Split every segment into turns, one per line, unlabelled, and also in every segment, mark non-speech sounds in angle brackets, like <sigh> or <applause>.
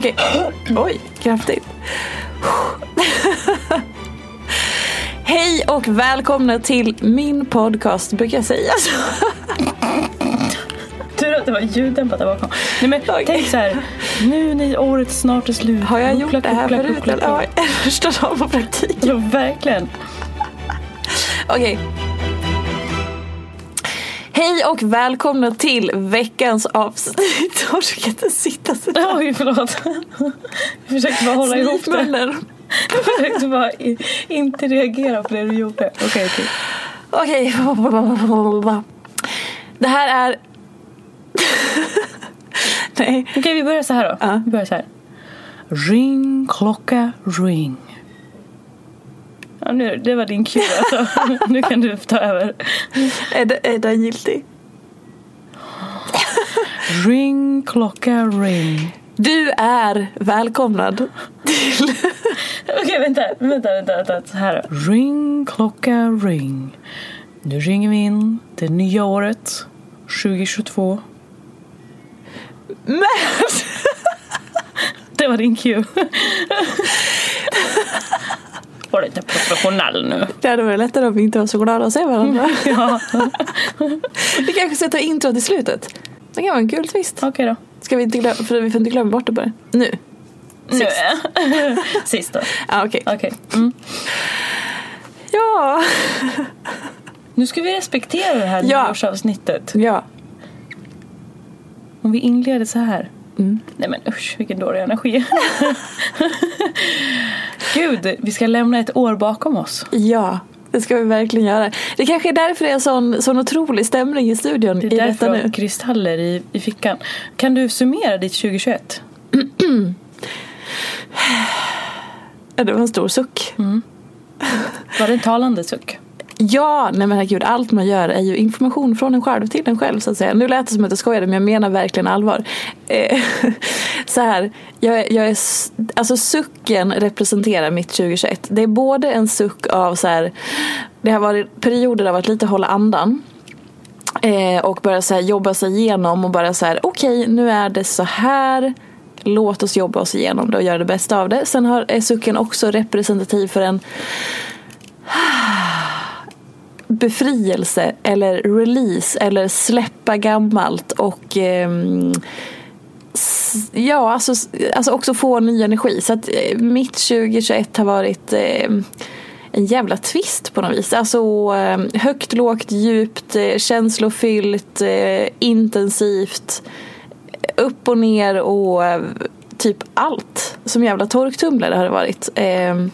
Okej. <clears throat> Oj, kraftigt. <laughs> Hej och välkomna till min podcast, brukar jag säga så? <laughs>
Tur att det var ljuddämpat där bakom. Nej men
Okej.
tänk så här. Nu när året snart är slut.
Har jag gjort det här förut? Ja, <laughs> första dagen på praktik.
Ja, verkligen.
Okej. Hej och välkomna till veckans avsnitt. <laughs> Jag orkar inte sitta så där.
Oj, förlåt. Jag försökte bara hålla ihop det. <laughs> Jag försökte bara inte reagera på det du gjorde. Okej, okej.
Okej. Det här är... <laughs> Nej.
Okej, vi börjar så här då.
Ja.
Vi börjar så här. Ring, klocka, ring. Ja, nu, det var din cue alltså. nu kan du ta över.
Är, det, är den giltig?
Ring, klocka, ring.
Du är välkomnad till...
Okej, vänta, vänta, vänta, vänta. Så här. Ring, klocka, ring. Nu ringer vi in det nya året 2022.
Men!
Det var din cue. Var lite professionell nu.
Det hade varit lättare om vi inte var så glada att se varandra.
Ja, <laughs>
Vi kanske ska ta intro till slutet. Det kan vara en kul twist.
okej då.
Ska vi inte glömma, för vi får inte glömma bort det bara. Nu.
Nu. <laughs> Sist då.
Ja, okej.
Okej. Mm.
Ja.
Nu ska vi respektera det här
Ja.
nyårsavsnittet.
Ja.
Om vi inleder så här.
Mm.
Nej men usch, vilken dålig energi. <laughs> Gud, vi ska lämna ett år bakom oss.
Ja. Det ska vi verkligen göra. Det kanske är därför det är sån, sån otrolig stämning i studion
Det
i
är
detta
därför jag
nu.
kristaller i, i fickan. Kan du summera ditt 2021? <clears throat>
Ja, det var en stor suck.
Var det en talande suck?
Ja, nej men herregud, allt man gör är ju information från en själv till en själv så att säga. Nu lät det som att jag skojade men jag menar verkligen allvar. Eh, <laughs> så här, jag, jag är, alltså sucken representerar mitt 2021. Det är både en suck av så här, det har varit perioder av att lite hålla andan. Eh, och börja så här jobba sig igenom och bara så här, okej nu är det så här. Låt oss jobba oss igenom det och göra det bästa av det. Sen har, är sucken också representativ för en <sighs> befrielse eller release eller släppa gammalt och eh, ja, alltså, alltså också få ny energi. Så att eh, mitt 2021 har varit eh, en jävla twist på något vis. Alltså ehm, högt, lågt, djupt, eh, känslofyllt, eh, intensivt, eh, upp och ner och eh, typ allt. Som jävla torktumlare har det varit. Ehm,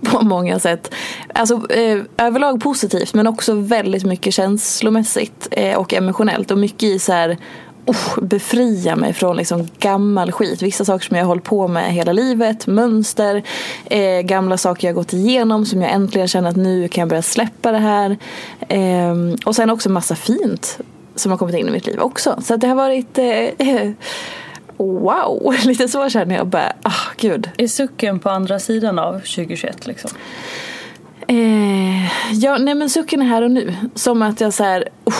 <laughs> På många sätt. Alltså eh, överlag positivt men också väldigt mycket känslomässigt eh, och emotionellt och mycket i så här oh, befria mig från liksom gammal skit. Vissa saker som jag har hållit på med hela livet, mönster, eh, gamla saker jag gått igenom som jag äntligen känner att nu kan jag börja släppa det här. Eh, och sen också massa fint som har kommit in i mitt liv också. Så det har varit eh, <laughs> wow, <laughs> lite så känner jag bara, ah oh, gud.
Är sucken på andra sidan av 2021 liksom?
Eh, ja, nej men sucken är här och nu. Som att jag så här, oh,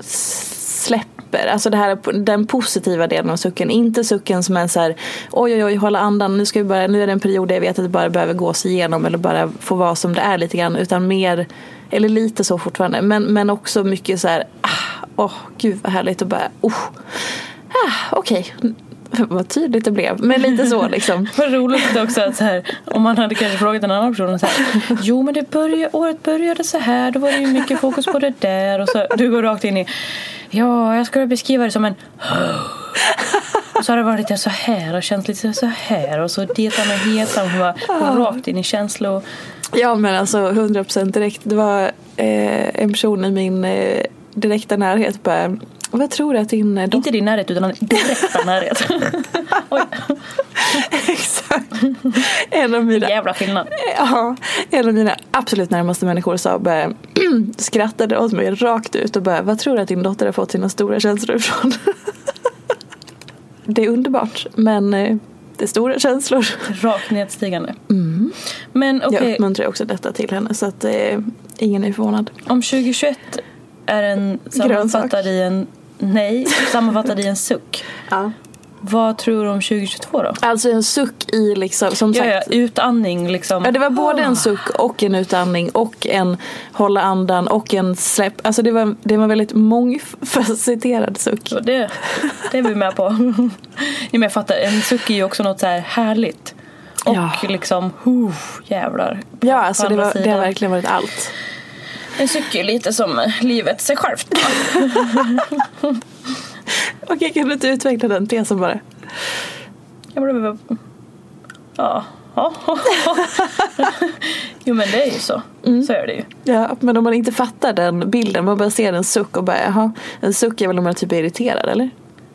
släpper. Alltså det här, den positiva delen av sucken. Inte sucken som är så här, oj oj oj, hålla andan. Nu, ska vi bara, nu är det en period där jag vet att det bara behöver gås igenom eller bara få vara som det är lite grann. Utan mer, eller lite så fortfarande. Men, men också mycket så här, ah, åh oh, gud vad härligt och bara, oh ah, okej. Okay. Vad tydligt det blev. Men lite så <laughs> liksom.
Vad roligt också att så här, om man hade kanske frågat en annan person så här, Jo men det började, året började så här. Då var det ju mycket fokus på det där. Och så, du går rakt in i Ja, jag skulle beskriva det som en och så har det varit lite så här och känts lite så här och så detar med hetan och bara rakt in i känslor.
Ja men alltså 100% direkt. Det var eh, en person i min eh, direkta närhet bara vad tror du att din dotter...
Inte din närhet utan din direkta närhet. <laughs>
Exakt. En av mina...
Jävla skillnad.
Ja, en av mina absolut närmaste människor sa bara, <clears throat> skrattade åt mig rakt ut och bara, vad tror du att din dotter har fått sina stora känslor ifrån? det är underbart, men eh, det är stora känslor.
Rakt nedstigande.
Mm.
Men, okay.
Jag uppmuntrar också detta till henne så att eh, ingen är förvånad.
Om 2021 är en sammanfattad i en Nej, sammanfattad i en suck. <laughs>
Ja.
Vad tror du om 2022 då?
Alltså en suck i liksom, som
ja,
sagt.
Ja, utandning liksom.
Ja, det var både en suck och en utandning och en hålla andan och en släpp. Alltså det var, det var väldigt mångfacetterad suck.
Så det, det är vi med på. <laughs> men jag fattar, en suck är ju också något så här härligt. Och ja. liksom, uh, jävlar.
Ja, alltså det, var, det har verkligen varit allt.
En cykel lite som livet sig självt. <laughs>
Okej, kan du inte utveckla den tesen bara?
Jag blev... Ja. jo men det är ju så. Mm. Så är det ju.
Ja, men om man inte fattar den bilden, man bara ser en suck och bara jaha, en suck är väl om man typ är irriterad eller?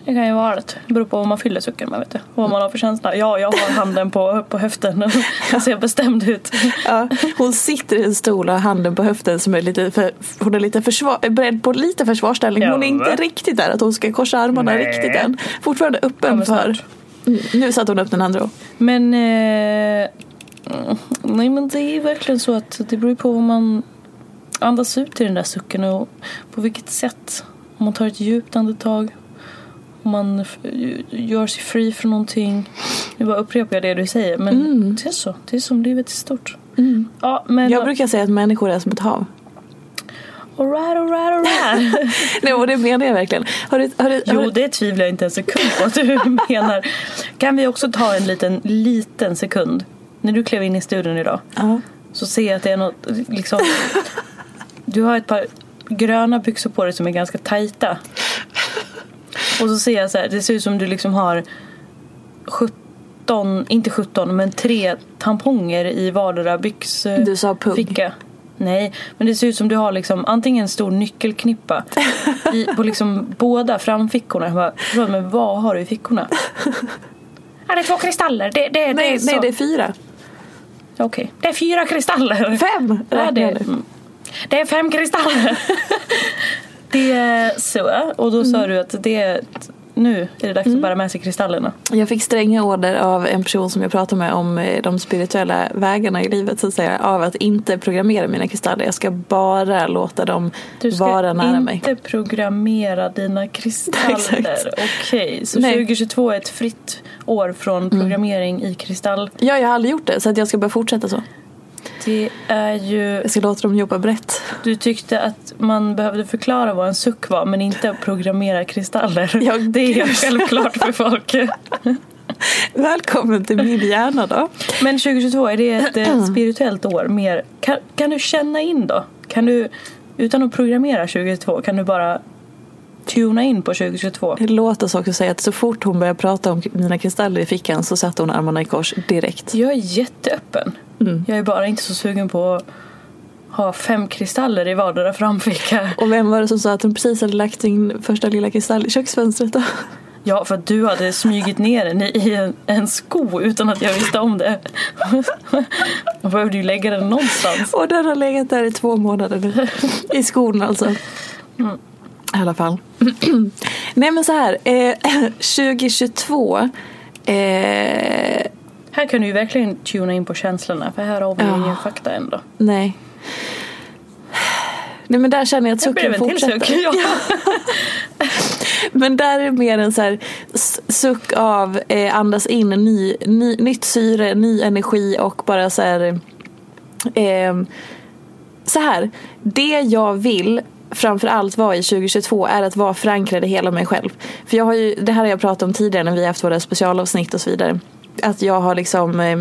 Det kan ju vara det. Det beror på vad man fyller sucken med. Vet du. Vad man har för känsla. Ja, jag har handen på, på höften <laughs> och ser bestämd ut.
Ja, hon sitter i en stol och har handen på höften som är lite för, hon är lite försvar, beredd på lite försvarsställning. Hon är inte riktigt där att hon ska korsa armarna Nej. riktigt än. Fortfarande öppen ja, för... Mm, nu satte hon upp den andra.
Men... Eh, nej men det är verkligen så att det beror på vad man andas ut i den där sucken och på vilket sätt. Om man tar ett djupt andetag man gör sig fri från någonting. Nu bara upprepar jag det du säger. Men mm. det är så. Det är som livet är stort.
Mm.
Ja, men
jag brukar säga att människor är som ett hav.
Alright, alright, alright. <laughs>
Nej, och det menar jag verkligen. Har du, har du,
jo, det tvivlar jag inte en sekund på att du <laughs> menar. Kan vi också ta en liten, liten sekund? När du klev in i studion idag.
Uh.
Så ser jag att det är något, liksom. <laughs> Du har ett par gröna byxor på dig som är ganska tajta. Och så ser jag så här, det ser ut som du liksom har 17, inte 17 men tre tamponger i vardera byxficka.
Du sa pung.
Nej, men det ser ut som du har liksom antingen en stor nyckelknippa i, på liksom båda framfickorna. Jag bara, men vad har du i fickorna? <laughs> Ja, det är två kristaller. Det, det,
nej,
det
nej, det är fyra.
Okej, okay. det är fyra kristaller.
Fem!
Ja, det, det är fem kristaller. <laughs> Det är så. Och då sa mm. du att det nu är det dags mm. att bära med sig kristallerna.
Jag fick stränga order av en person som jag pratade med om eh, de spirituella vägarna i livet så att säga. Av att inte programmera mina kristaller. Jag ska bara låta dem vara nära mig.
Du ska inte programmera dina <laughs> kristaller. Okej, okay. så Nej. 2022 är ett fritt år från mm. programmering mm. i kristall.
Ja, jag har aldrig gjort det så att jag ska bara fortsätta så.
Det är ju...
Jag ska låta dem jobba brett.
Du tyckte att man behövde förklara vad en suck var men inte programmera kristaller.
Ja, <laughs>
det är helt självklart för folk. <laughs>
Välkommen till min hjärna då.
Men 2022, är det ett eh, <clears throat> spirituellt år? Mer? Kan, kan du känna in då? Kan du, utan att programmera 2022, kan du bara tuna in på 2022?
Låt oss också säga att så fort hon började prata om mina kristaller i fickan så satte hon armarna i kors direkt.
Jag är jätteöppen.
Mm.
Jag är bara inte så sugen på att ha fem kristaller i vardera framficka.
Och vem var det som sa att hon precis hade lagt sin första lilla kristall i köksfönstret då?
Ja, för att du hade smugit ner den i en, en sko utan att jag visste om det. Då behövde ju lägga den någonstans.
Och den har legat där i två månader nu. I skon alltså.
Mm.
I alla fall. <clears throat> Nej men så här. Eh, <clears throat> 2022. Eh,
Här kan du ju verkligen tuna in på känslorna för här har vi
Ja.
ingen fakta ändå.
nej. Nej men där känner jag att sucken fortsätter.
suck. <laughs> Ja.
Men där är mer en så här suck av eh, andas in ny, ny, nytt syre, ny energi och bara så här. Eh, så här, det jag vill framför allt vara i 2022 är att vara förankrad i hela mig själv. För jag har ju, det här har jag pratat om tidigare när vi har haft våra specialavsnitt och så vidare. Att jag har liksom eh,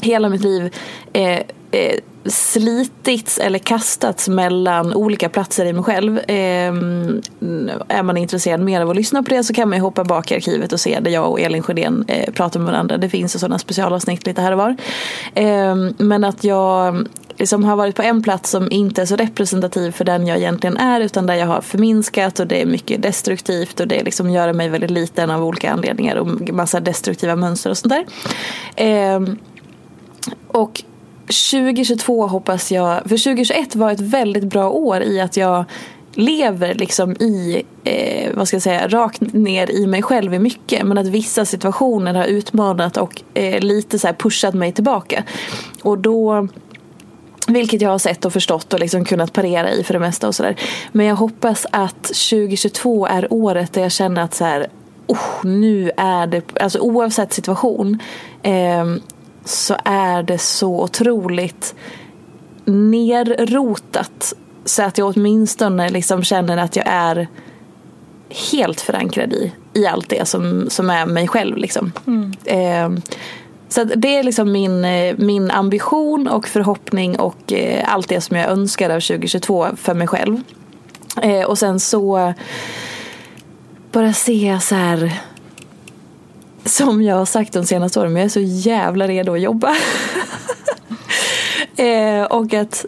hela mitt liv eh, eh, slitits eller kastats mellan olika platser i mig själv. Eh, är man intresserad mer av att lyssna på det så kan man ju hoppa bak i arkivet och se där jag och Elin Sjödén eh, pratar med varandra. Det finns sådana specialavsnitt lite här och var. Eh, men att jag liksom har varit på en plats som inte är så representativ för den jag egentligen är utan där jag har förminskat och det är mycket destruktivt och det liksom gör mig väldigt liten av olika anledningar och massa destruktiva mönster och sånt där. Ehm, och 2022 hoppas jag, för 2021 var ett väldigt bra år i att jag lever liksom i, eh, vad ska jag säga, rakt ner i mig själv i mycket. Men att vissa situationer har utmanat och eh, lite så här pushat mig tillbaka. Och då vilket jag har sett och förstått och liksom kunnat parera i för det mesta och sådär. Men jag hoppas att 2022 är året där jag känner att så här, oh, nu är det, alltså oavsett situation eh, så är det så otroligt nerrotat. Så att jag åtminstone liksom känner att jag är helt förankrad i, i allt det som, som är mig själv. Liksom. Eh, så det är liksom min, min ambition och förhoppning och eh, allt det som jag önskar av 2022 för mig själv. Eh, och sen så bara se så här som jag har sagt de senaste åren, men jag är så jävla redo att jobba. <laughs> eh, och att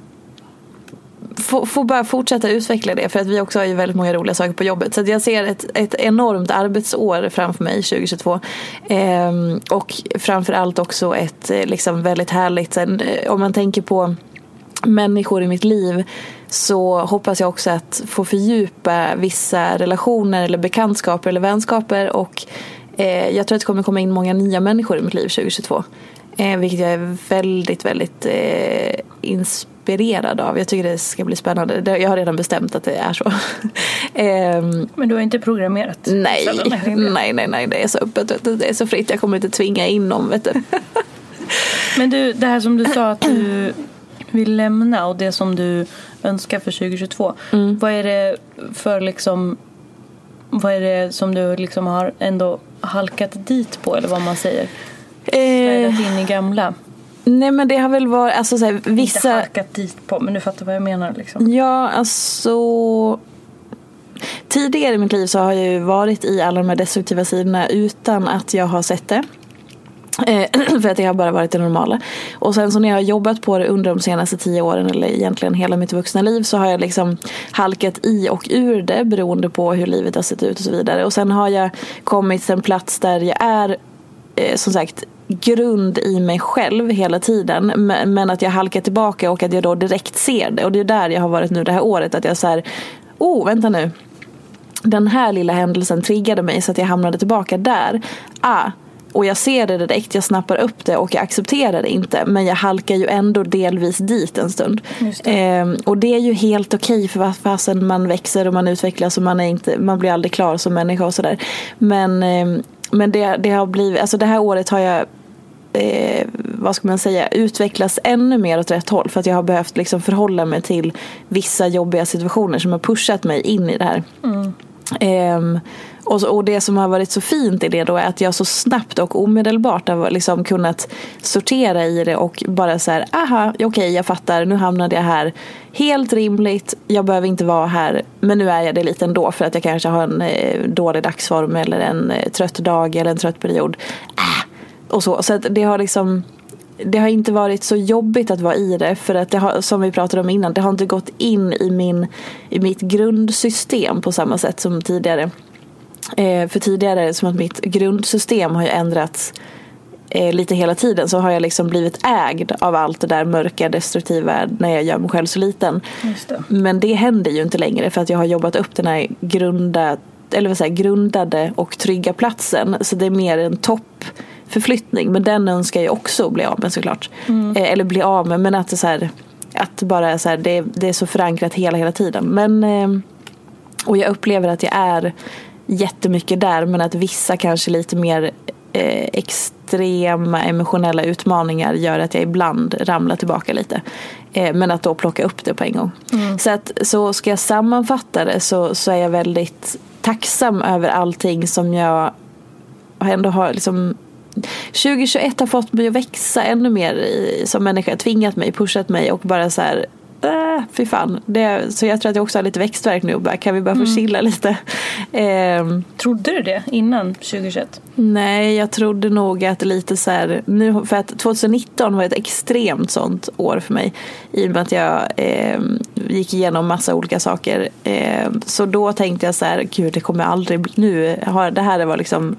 få, få bara fortsätta utveckla det för att vi också har ju väldigt många roliga saker på jobbet. Så att jag ser ett, ett enormt arbetsår framför mig 2022. Eh, och framförallt också ett eh, liksom väldigt härligt, sen, eh, om man tänker på människor i mitt liv så hoppas jag också att få fördjupa vissa relationer eller bekantskaper eller vänskaper och eh, jag tror att det kommer komma in många nya människor i mitt liv 2022. Eh, vilket jag är väldigt, väldigt eh, inspirerad av. Jag tycker det ska bli spännande. Jag har redan bestämt att det är så. <laughs> Ehm,
Men du har inte programmerat
nej, nej, nej, nej, det är så öppet. Det är så fritt. Jag kommer inte tvinga in någon. Vet du. <laughs>
Men du, det här som du sa att du vill lämna och det som du önskar för 2022.
Mm.
Vad är det för liksom vad är det som du liksom har ändå halkat dit på eller vad man säger?
Eh,
Städat in i gamla.
nej men det har väl varit, alltså så här,
Inte
vissa...
halkat dit på men du fattar vad jag menar liksom.
Ja, alltså... Tidigare i mitt liv så har jag ju varit i alla de här destruktiva sidorna utan att jag har sett det. Eh, <clears throat> för att det har bara varit det normala. Och sen så när jag har jobbat på det under de senaste tio åren eller egentligen hela mitt vuxna liv så har jag liksom halkat i och ur det beroende på hur livet har sett ut och så vidare. Och sen har jag kommit till en plats där jag är eh, som sagt grund i mig själv hela tiden men men att jag halkar tillbaka och att jag då direkt ser det och det är där jag har varit nu det här året att jag så här oh vänta nu den här lilla händelsen triggade mig så att jag hamnade tillbaka där ah och jag ser det direkt, jag snappar upp det och jag accepterar det inte. Men jag halkar ju ändå delvis dit en stund.
Det.
Ehm, och det är ju helt okej för vad fasen man växer och man utvecklas och man, är inte, man blir aldrig klar som människa och sådär. Men, ehm, men det, det har blivit, alltså det här året har jag eh, vad ska man säga, utvecklas ännu mer åt rätt håll. För att jag har behövt liksom förhålla mig till vissa jobbiga situationer som har pushat mig in i det här. Ehm, och, och det som har varit så fint i det då är att jag så snabbt och omedelbart har liksom kunnat sortera i det och bara så här, aha, okej okay, jag fattar, nu hamnade jag här. Helt rimligt, jag behöver inte vara här, men nu är jag det lite ändå för att jag kanske har en eh, dålig dagsform eller en eh, trött dag eller en trött period. Äh, och så, så det har liksom det har inte varit så jobbigt att vara i det för att det har, som vi pratade om innan, det har inte gått in i, min, i mitt grundsystem på samma sätt som tidigare. Eh, för tidigare som att mitt grundsystem har ju ändrats eh, lite hela tiden så har jag liksom blivit ägd av allt det där mörka destruktiva när jag gör mig själv så liten. Det. Men det händer ju inte längre för att jag har jobbat upp den här grunda, eller vad säger, grundade och trygga platsen. Så det är mer en toppförflyttning. Men den önskar jag också bli av med såklart. Mm. Eh, eller bli av med men att det så här, att bara så här, det, det är så förankrat hela hela tiden. Men eh, och jag upplever att jag är jättemycket där men att vissa kanske lite mer eh, extrema emotionella utmaningar gör att jag ibland ramlar tillbaka lite. Eh, men att då plocka upp det på en gång. Mm. Så, att, så ska jag sammanfatta det så, så är jag väldigt tacksam över allting som jag ändå har liksom 2021 har fått mig att växa ännu mer i, som människa, tvingat mig, pushat mig och bara så här äh, fy fan. Det, så jag tror att jag också har lite växtverk nu. Bara, kan vi bara få mm. chilla lite?
Eh, trodde du det innan 2021?
Nej, jag trodde nog att lite så här, nu, för att 2019 var ett extremt sånt år för mig. I och med att jag eh, gick igenom massa olika saker. Eh, så då tänkte jag så här, gud det kommer aldrig bli, nu har det här var liksom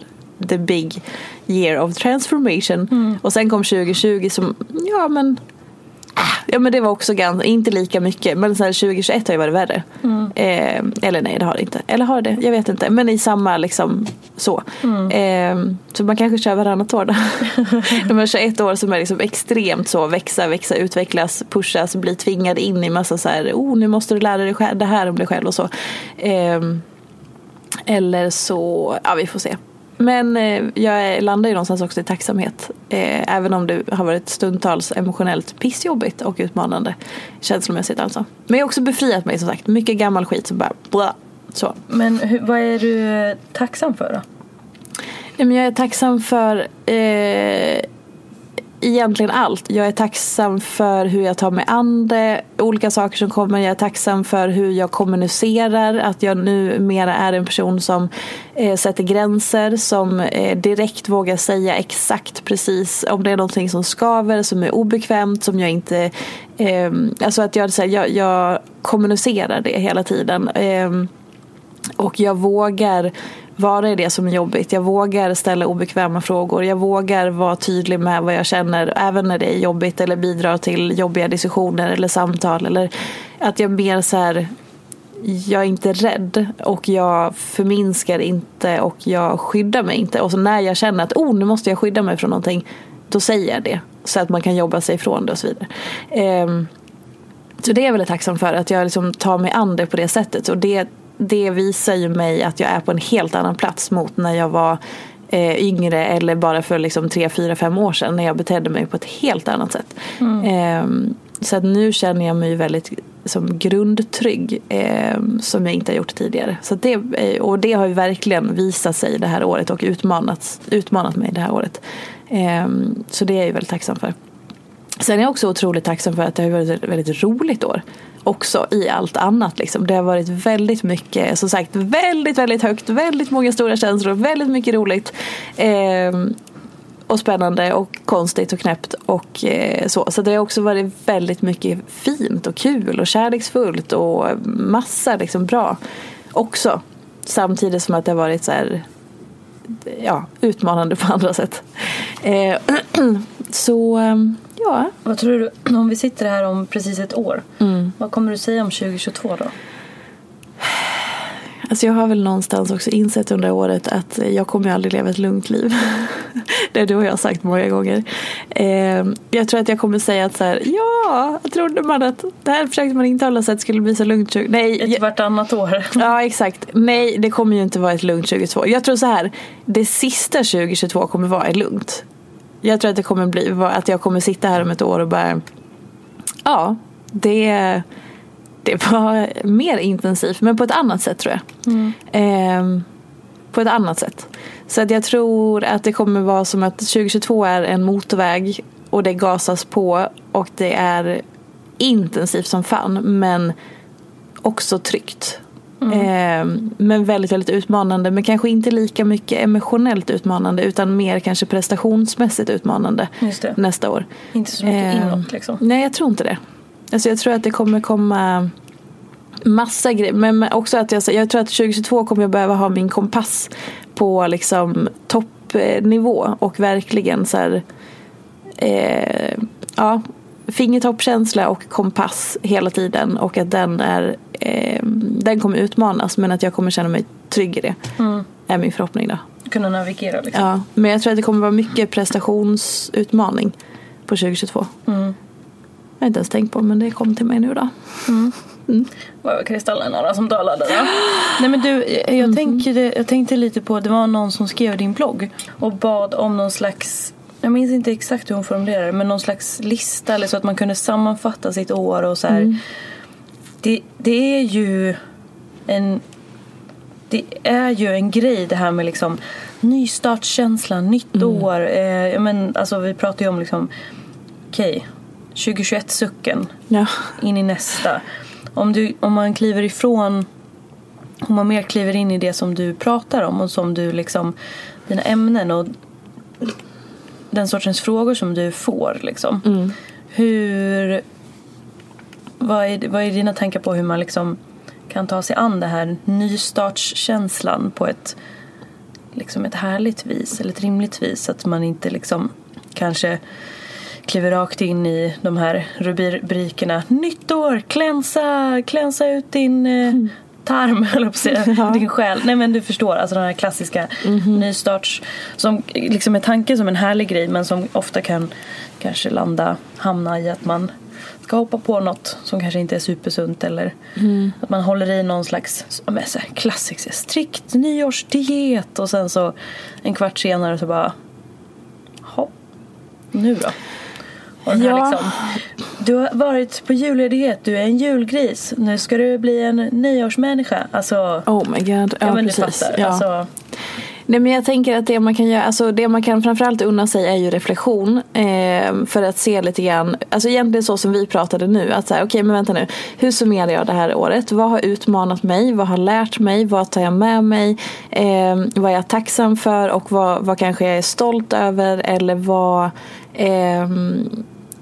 the big year of transformation. Mm. Och sen kom 2020 som, ja men Ja men det var också ganska, inte lika mycket. Men sen 2021 har ju varit värre. Mm. Eh, eller nej det har det inte. Eller har det? Jag vet inte. Men i samma liksom så. Mm. Eh, så man kanske kör varannat år då. <laughs> De här 21 år som är liksom extremt så växa, växa, utvecklas, pushas, bli tvingad in i massa så här, oh nu måste du lära dig det här om dig själv och så. Eh, eller så, ja vi får se. Men eh, jag landar ju någonstans också i tacksamhet. Eh, även om det har varit stundtals emotionellt pissjobbigt och utmanande. Känslomässigt alltså. Men jag har också befriat mig som sagt. Mycket gammal skit som bara bla, så.
Men hur, vad är du tacksam för då?
Jag är tacksam för eh, egentligen allt. Jag är tacksam för hur jag tar mig an det, olika saker som kommer. Jag är tacksam för hur jag kommunicerar, att jag numera är en person som eh, sätter gränser, som eh, direkt vågar säga exakt precis om det är någonting som skaver, som är obekvämt, som jag inte... Eh, alltså att jag, så här, jag, jag kommunicerar det hela tiden. Eh, och jag vågar vara i det som är jobbigt. Jag vågar ställa obekväma frågor. Jag vågar vara tydlig med vad jag känner även när det är jobbigt eller bidrar till jobbiga diskussioner eller samtal. Eller att jag mer så här, jag är inte rädd och jag förminskar inte och jag skyddar mig inte. Och så när jag känner att oh, nu måste jag skydda mig från någonting, då säger jag det. Så att man kan jobba sig ifrån det och så vidare. Um, så det är jag väldigt tacksam för, att jag liksom tar mig an det på det sättet. Och det det visar ju mig att jag är på en helt annan plats mot när jag var eh, yngre eller bara för liksom tre, fyra, fem år sedan när jag betedde mig på ett helt annat sätt. Mm. Eh, så att nu känner jag mig väldigt som grundtrygg eh, som jag inte har gjort tidigare. Så det, eh, och det har ju verkligen visat sig det här året och utmanat, utmanat mig det här året. Ehm, så det är jag ju väldigt tacksam för. Sen är jag också otroligt tacksam för att det har varit ett väldigt roligt år också i allt annat. Liksom. Det har varit väldigt mycket, som sagt, väldigt, väldigt högt, väldigt många stora känslor, väldigt mycket roligt. Eh, och spännande och konstigt och knäppt och eh, så. Så det har också varit väldigt mycket fint och kul och kärleksfullt och massa liksom bra också. Samtidigt som att det har varit så här, ja, utmanande på andra sätt. Eh, <clears throat> så ehm, Ja.
Vad tror du, om vi sitter här om precis ett år, mm. vad kommer du säga om 2022 då?
Alltså jag har väl någonstans också insett under året att jag kommer aldrig leva ett lugnt liv. <laughs> det har du och jag sagt många gånger. Eh, jag tror att jag kommer säga att så här, ja, trodde man att det här försökte man inte hålla sig att det skulle bli så lugnt.
Nej, ett vartannat år. <laughs>
ja, exakt. Nej, det kommer ju inte vara ett lugnt 2022. Jag tror så här, det sista 2022 kommer vara ett lugnt. Jag tror att det kommer bli att jag kommer sitta här om ett år och bara Ja, det det var mer intensivt men på ett annat sätt tror jag. Eh, på ett annat sätt. Så att jag tror att det kommer vara som att 2022 är en motorväg och det gasas på och det är intensivt som fan men också tryggt. Eh, men väldigt, väldigt utmanande. Men kanske inte lika mycket emotionellt utmanande utan mer kanske prestationsmässigt utmanande nästa år.
Inte så mycket
Eh,
inåt liksom.
Nej, jag tror inte det. Alltså jag tror att det kommer komma massa grejer. Men också att jag, jag tror att 2022 kommer jag behöva ha min kompass på liksom toppnivå och verkligen så här, eh, ja, fingertoppkänsla och kompass hela tiden och att den är eh, den kommer utmanas men att jag kommer känna mig trygg i det. Är min förhoppning då.
Kunna navigera liksom.
Ja, men jag tror att det kommer vara mycket prestationsutmaning på 2022.
Mm.
Jag har inte ens tänkt på men det kom till mig nu då.
Vad var kristallerna då som talade då? Nej men du, jag,
Mhm.
tänkte, jag tänkte lite på, det var någon som skrev din blogg och bad om någon slags jag minns inte exakt hur hon formulerade det, men någon slags lista eller så att man kunde sammanfatta sitt år och så här.
Mm.
Det, det är ju en det är ju en grej det här med liksom nystartskänslan, nytt
Mm.
år. Eh, men, alltså, vi pratar ju om liksom, okej, 2021-sucken
Ja.
in i nästa. Om, du, om man kliver ifrån, om man mer kliver in i det som du pratar om och som du liksom, dina ämnen och den sortens frågor som du får liksom. Hur, vad är, vad är dina tankar på hur man liksom kan ta sig an det här nystartskänslan på ett liksom ett härligt vis eller ett rimligt vis. Att man inte liksom kanske kliver rakt in i de här rubrikerna. Nytt år, klänsa, klänsa ut din eh, tarm, eller på att säga, <laughs>
Ja.
din själ. Nej men du förstår, alltså den här klassiska nystarts som liksom är tanken som en härlig grej men som ofta kan kanske landa, hamna i att man ska hoppa på något som kanske inte är supersunt eller att man håller i någon slags ja, men så här, klassisk strikt nyårsdiet och sen så en kvart senare så bara hopp, nu då? Och den här
Ja.
liksom, du har varit på julledighet, du är en julgris. Nu ska du bli en nyårsmänniska. Alltså,
Oh my god. Ja,
ja, men du
precis.
fattar.
Ja.
Alltså,
Nej, men jag tänker att det man kan göra, alltså det man kan framförallt unna sig är ju reflektion. Eh, för att se lite grann, alltså egentligen så som vi pratade nu. Att säga, okej men vänta nu. Hur summerar jag det här året? Vad har utmanat mig? Vad har lärt mig? Vad tar jag med mig? Eh, vad är jag tacksam för? Och vad, vad kanske jag är stolt över? Eller vad eh,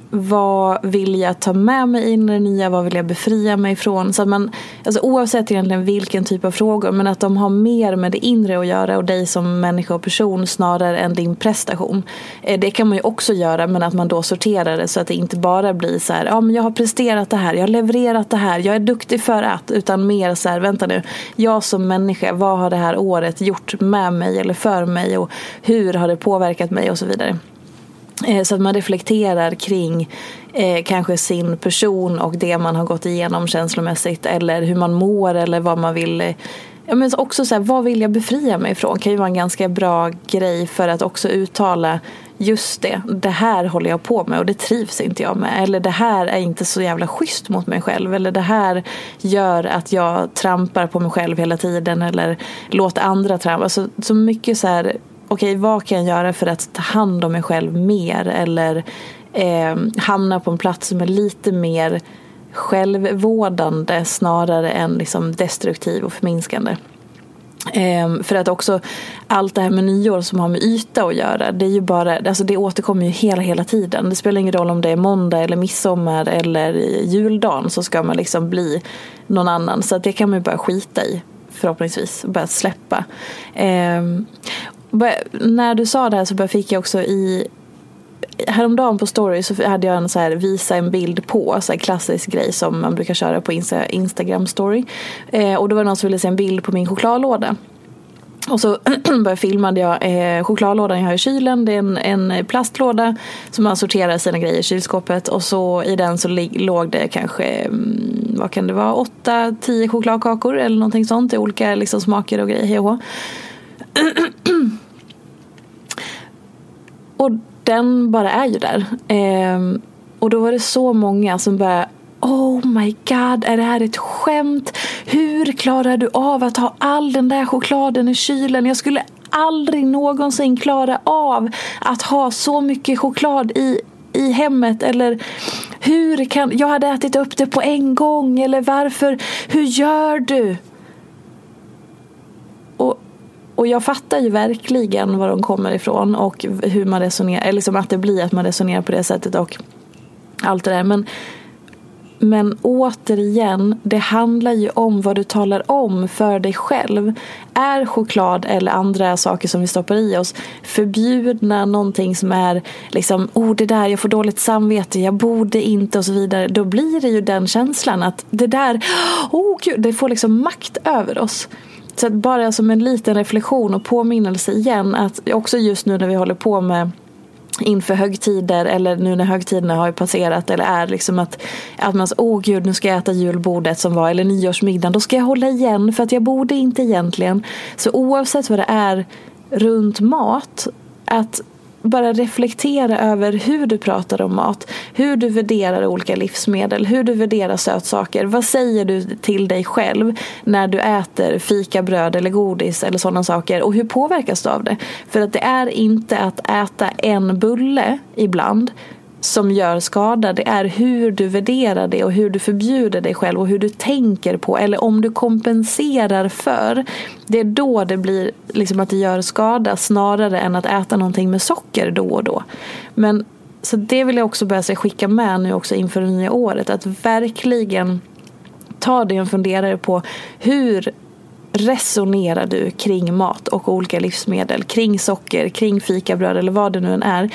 vad vill jag ta med mig in i det nya? Vad vill jag befria mig ifrån? Så att man, alltså oavsett egentligen vilken typ av frågor men att de har mer med det inre att göra och dig som människa och person snarare än din prestation. Eh, det kan man ju också göra men att man då sorterar det så att det inte bara blir så här, ja men jag har presterat det här, jag har levererat det här, jag är duktig för att, utan mer så här, vänta nu, jag som människa, vad har det här året gjort med mig eller för mig och hur har det påverkat mig och så vidare. Eh, så att man reflekterar kring eh, kanske sin person och det man har gått igenom känslomässigt eller hur man mår eller vad man vill eh, Ja, men också så här, vad vill jag befria mig ifrån? kan ju vara en ganska bra grej för att också uttala just det, det här håller jag på med och det trivs inte jag med. Eller det här är inte så jävla schysst mot mig själv. Eller det här gör att jag trampar på mig själv hela tiden. Eller låter andra trampa. Alltså, så mycket så här okej vad kan jag göra för att ta hand om mig själv mer eller eh, hamna på en plats som är lite mer självvårdande snarare än liksom destruktiv och förminskande. Ehm, för att också allt det här med nyår som har med yta att göra det är ju bara, alltså det återkommer ju hela hela tiden. Det spelar ingen roll om det är måndag eller midsommar eller juldagen så ska man liksom bli någon annan. Så att det kan man ju bara skita i förhoppningsvis och börja släppa. Ehm, när du sa det här så fick jag också i Häromdagen på story så hade jag en så här visa en bild på, så här klassisk grej som man brukar köra på Insta, Instagram story. Eh, och då var det någon som ville se en bild på min chokladlåda. Och så <clears throat> bara filmade jag eh, chokladlådan jag har i kylen. Det är en, en plastlåda som man sorterar sina grejer i kylskåpet. Och så i den så låg det kanske, mm, vad kan det vara, 8-10 chokladkakor eller någonting sånt i olika liksom, smaker och grejer. <clears throat> och den bara är ju där. Eh, och då var det så många som började Oh my god, är det här ett skämt? Hur klarar du av att ha all den där chokladen i kylen? Jag skulle aldrig någonsin klara av att ha så mycket choklad i, i hemmet. Eller hur kan, jag hade ätit upp det på en gång. Eller varför, hur gör du? Och, och jag fattar ju verkligen var de kommer ifrån och hur man resonerar, eller liksom att det blir att man resonerar på det sättet och allt det där. Men men återigen, det handlar ju om vad du talar om för dig själv. Är choklad eller andra saker som vi stoppar i oss förbjudna någonting som är liksom, oh det där, jag får dåligt samvete, jag borde inte och så vidare. Då blir det ju den känslan att det där, oh gud, det får liksom makt över oss. Så att bara som en liten reflektion och påminnelse igen att också just nu när vi håller på med inför högtider eller nu när högtiderna har passerat eller är liksom att, att man säger åh gud nu ska jag äta julbordet som var eller nyårsmiddagen då ska jag hålla igen för att jag borde inte egentligen. Så oavsett vad det är runt mat att bara reflektera över hur du pratar om mat, hur du värderar olika livsmedel, hur du värderar sötsaker. Vad säger du till dig själv när du äter fikabröd eller godis eller sådana saker och hur påverkas du av det? För att det är inte att äta en bulle ibland som gör skada. Det är hur du värderar det och hur du förbjuder dig själv och hur du tänker på eller om du kompenserar för. Det är då det blir liksom att det gör skada snarare än att äta någonting med socker då och då. Men så det vill jag också börja skicka med nu också inför det nya året. Att verkligen ta dig en funderare på hur resonerar du kring mat och olika livsmedel, kring socker, kring fikabröd eller vad det nu än är.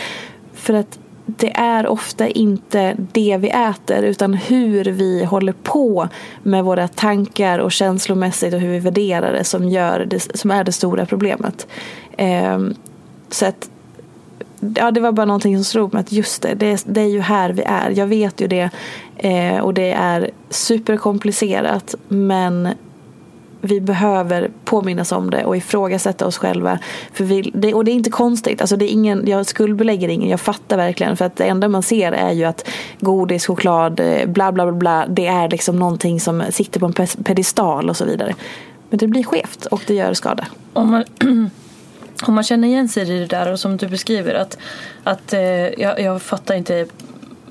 För att det är ofta inte det vi äter utan hur vi håller på med våra tankar och känslomässigt och hur vi värderar det som, gör det, som är det stora problemet. Eh, så att ja, det var bara någonting som slog mig att just det, det, det är ju här vi är. Jag vet ju det eh, och det är superkomplicerat men vi behöver påminnas om det och ifrågasätta oss själva. För vi, det, och det är inte konstigt, alltså det är ingen, jag skuldbelägger ingen, jag fattar verkligen. För att det enda man ser är ju att godis, choklad, eh, bla bla bla, bla det är liksom någonting som sitter på en pedestal och så vidare. Men det blir skevt och det gör skada.
Om man, <clears throat> om man känner igen sig i det där och som du beskriver att, att eh, jag, jag fattar inte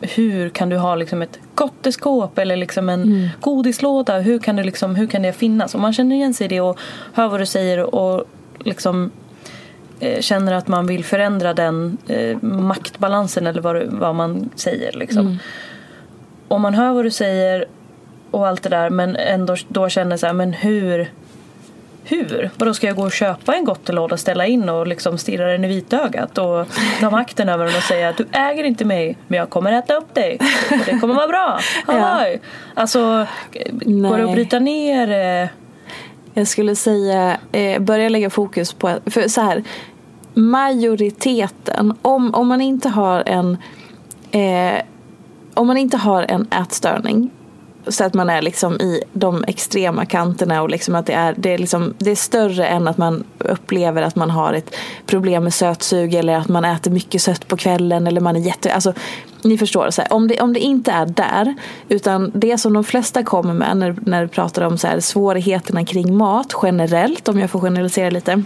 hur kan du ha liksom ett gotteskåp eller liksom en mm. godislåda? Hur kan, du liksom, hur kan det finnas? Om man känner igen sig i det och hör vad du säger och liksom eh, känner att man vill förändra den eh, maktbalansen eller vad, vad man säger. Liksom. Mm. Om man hör vad du säger och allt det där men ändå då känner så här, men hur hur? Vadå ska jag gå och köpa en gottelåda, ställa in och liksom stirra den i vitögat och ta makten över den och säga att du äger inte mig men jag kommer äta upp dig och det kommer vara bra. <laughs> Ja. Alltså, Nej. går det att bryta ner? Eh?
Jag skulle säga eh, börja lägga fokus på, för så här majoriteten, om, om man inte har en eh, om man inte har en ätstörning så att man är liksom i de extrema kanterna och liksom att det är, det, är liksom, det är större än att man upplever att man har ett problem med sötsug eller att man äter mycket sött på kvällen eller man är jätte... Alltså, ni förstår, så här, om, det, om det inte är där utan det som de flesta kommer med när, när du pratar om så här, svårigheterna kring mat generellt, om jag får generalisera lite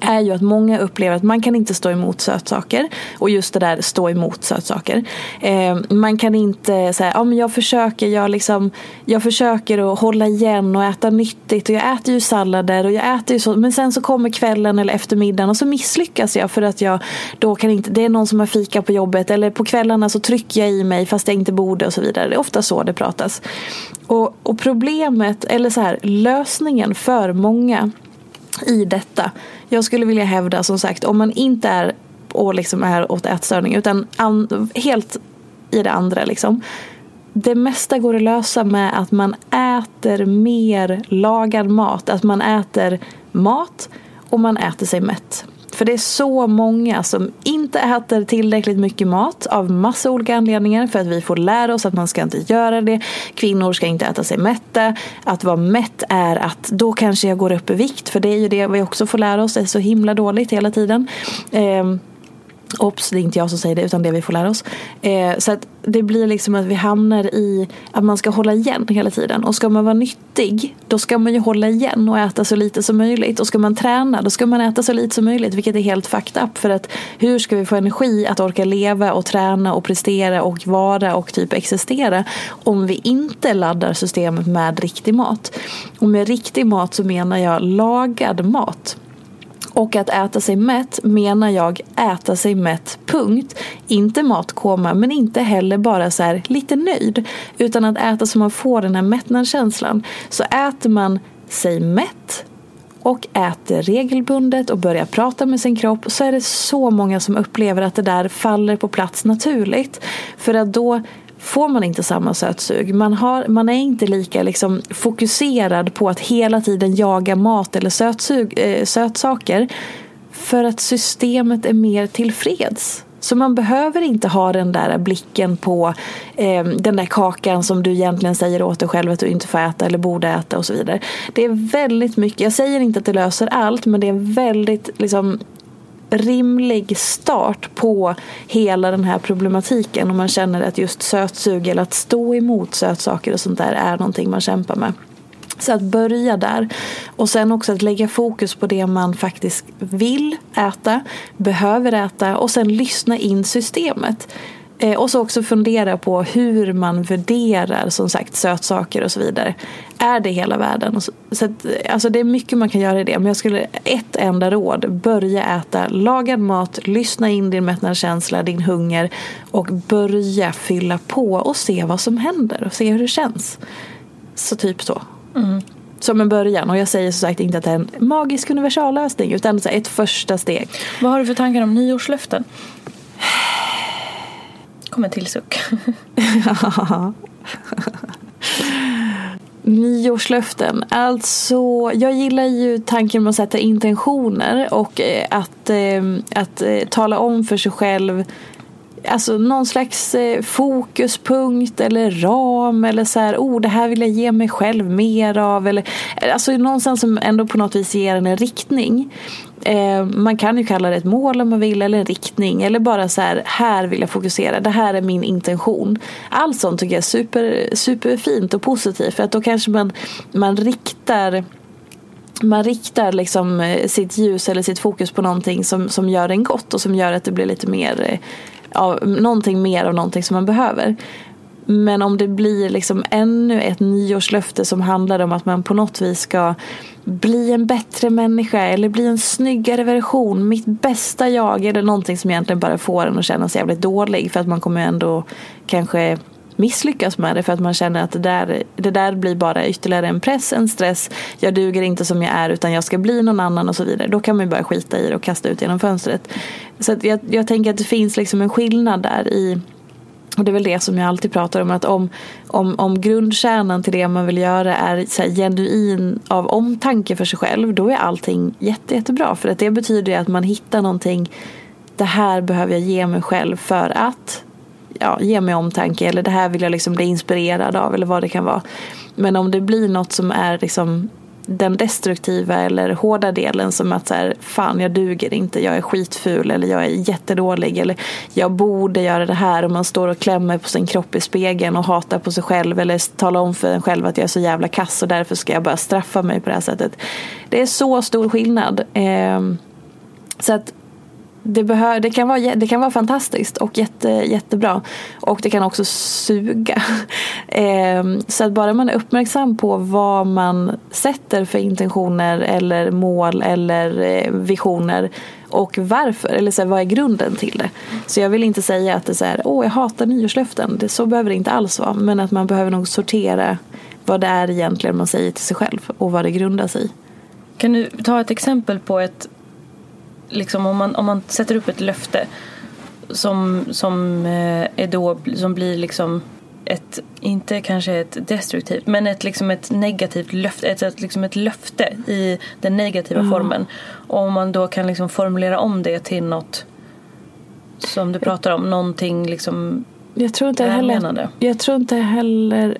är ju att många upplever att man kan inte stå emot sötsaker. Och just det där stå emot sötsaker. Eh, man kan inte säga, ja men jag försöker, jag, liksom, jag försöker att hålla igen och äta nyttigt och jag äter ju sallader och jag äter ju så. Men sen så kommer kvällen eller eftermiddagen och så misslyckas jag för att jag då kan inte, det är någon som har fika på jobbet eller på kvällarna så trycker jag i mig fast jag inte borde och så vidare. Det är ofta så det pratas. Och, och problemet, eller så här, lösningen för många i detta. Jag skulle vilja hävda som sagt om man inte är och liksom är åt ätstörning utan an, helt i det andra liksom. Det mesta går att lösa med att man äter mer lagad mat. Att man äter mat och man äter sig mätt. För det är så många som inte äter tillräckligt mycket mat av massa olika anledningar. För att vi får lära oss att man ska inte göra det. Kvinnor ska inte äta sig mätta. Att vara mätt är att då kanske jag går upp i vikt. För det är ju det vi också får lära oss. Det är så himla dåligt hela tiden. Eh, Ops, det är inte jag som säger det utan det vi får lära oss. Eh, så att det blir liksom att vi hamnar i att man ska hålla igen hela tiden. Och ska man vara nyttig, då ska man ju hålla igen och äta så lite som möjligt. Och ska man träna, då ska man äta så lite som möjligt. Vilket är helt fucked up. För att hur ska vi få energi att orka leva och träna och prestera och vara och typ existera om vi inte laddar systemet med riktig mat? Och med riktig mat så menar jag lagad mat. Och att äta sig mätt menar jag äta sig mätt, punkt. Inte matkoma, men inte heller bara så här lite nöjd. Utan att äta så man får den här mättnadskänslan. Så äter man sig mätt och äter regelbundet och börjar prata med sin kropp så är det så många som upplever att det där faller på plats naturligt. För att då får man inte samma sötsug. Man, har, man är inte lika liksom fokuserad på att hela tiden jaga mat eller sötsug, eh, sötsaker. För att systemet är mer tillfreds. Så man behöver inte ha den där blicken på eh, den där kakan som du egentligen säger åt dig själv att du inte får äta eller borde äta och så vidare. Det är väldigt mycket, jag säger inte att det löser allt men det är väldigt liksom, rimlig start på hela den här problematiken om man känner att just sötsug eller att stå emot sötsaker och sånt där är någonting man kämpar med. Så att börja där. Och sen också att lägga fokus på det man faktiskt vill äta, behöver äta och sen lyssna in systemet. Eh, och så också fundera på hur man värderar som sagt sötsaker och så vidare. Är det hela världen? Så att, alltså det är mycket man kan göra i det. Men jag skulle, ett enda råd. Börja äta lagad mat. Lyssna in din mättnadskänsla, din hunger. Och börja fylla på och se vad som händer. Och se hur det känns. Så typ så. Mm. Som en början. Och jag säger som sagt inte att det är en magisk universallösning. Utan ett första steg.
Vad har du för tankar om nyårslöften? Kom en till suck. <laughs>
Nyårslöften. Alltså, jag gillar ju tanken med att sätta intentioner och eh, att, eh, att eh, tala om för sig själv Alltså någon slags eh, fokuspunkt eller ram eller så här, oh det här vill jag ge mig själv mer av. Eller, alltså någonstans som ändå på något vis ger en en riktning. Eh, man kan ju kalla det ett mål om man vill eller en riktning eller bara så här, här vill jag fokusera, det här är min intention. Allt sånt tycker jag är super, superfint och positivt för att då kanske man, man riktar man riktar liksom eh, sitt ljus eller sitt fokus på någonting som, som gör en gott och som gör att det blir lite mer eh, av någonting mer av någonting som man behöver. Men om det blir liksom ännu ett nyårslöfte som handlar om att man på något vis ska bli en bättre människa eller bli en snyggare version, mitt bästa jag eller någonting som egentligen bara får en att känna sig jävligt dålig för att man kommer ändå kanske misslyckas med det för att man känner att det där, det där blir bara ytterligare en press, en stress. Jag duger inte som jag är utan jag ska bli någon annan och så vidare. Då kan man ju bara skita i det och kasta ut genom fönstret. Så jag, jag tänker att det finns liksom en skillnad där i och det är väl det som jag alltid pratar om. Att om, om, om grundkärnan till det man vill göra är så här, genuin av omtanke för sig själv. Då är allting jätte, jättebra. För att det betyder ju att man hittar någonting. Det här behöver jag ge mig själv för att ja, ge mig omtanke. Eller det här vill jag liksom bli inspirerad av. Eller vad det kan vara. Men om det blir något som är liksom den destruktiva eller hårda delen som att så här, fan jag duger inte, jag är skitful eller jag är jättedålig eller jag borde göra det här och man står och klämmer på sin kropp i spegeln och hatar på sig själv eller talar om för en själv att jag är så jävla kass och därför ska jag bara straffa mig på det här sättet. Det är så stor skillnad. Eh, så att det, behör, det, kan vara, det kan vara fantastiskt och jätte, jättebra. Och det kan också suga. <laughs> Ehm, så att bara man är uppmärksam på vad man sätter för intentioner eller mål eller eh, visioner och varför, eller så här, vad är grunden till det. Så jag vill inte säga att det är så här, åh jag hatar nyårslöften. Det, så behöver det inte alls vara. Men att man behöver nog sortera vad det är egentligen man säger till sig själv och vad det grundar sig i.
Kan du ta ett exempel på ett liksom om man, om man sätter upp ett löfte som, som, eh, är då, som blir liksom ett, inte kanske ett destruktivt, men ett, liksom ett negativt löfte, ett, ett, liksom ett löfte i den negativa mm. formen. Och om man då kan liksom formulera om det till något som du pratar om, någonting liksom
jag tror inte heller, Jag tror inte heller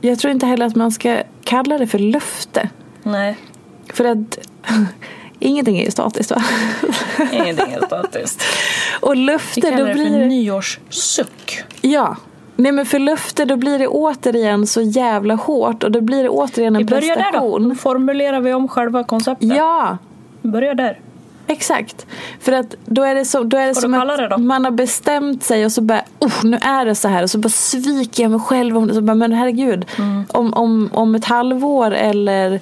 Jag tror inte heller att man ska kalla det för löfte.
Nej.
För att Ingenting är ju statiskt va? <laughs>
Ingenting är statiskt.
Och
Vi
löfte,
kallar
då
det
blir
för nyårssuck.
Ja. Nej men för löfte då blir det återigen så jävla hårt och då blir det återigen en
Vi börjar där då.
prestation.
Då formulerar vi om själva konceptet.
Ja,
Vi börjar där.
exakt. För att då är det, så, då är det som
kallar
att
det
man har bestämt sig och så bara, oh, nu är det så här och så bara sviker jag mig själv det. Så bara, men herregud,
Mm.
om, om, om ett halvår eller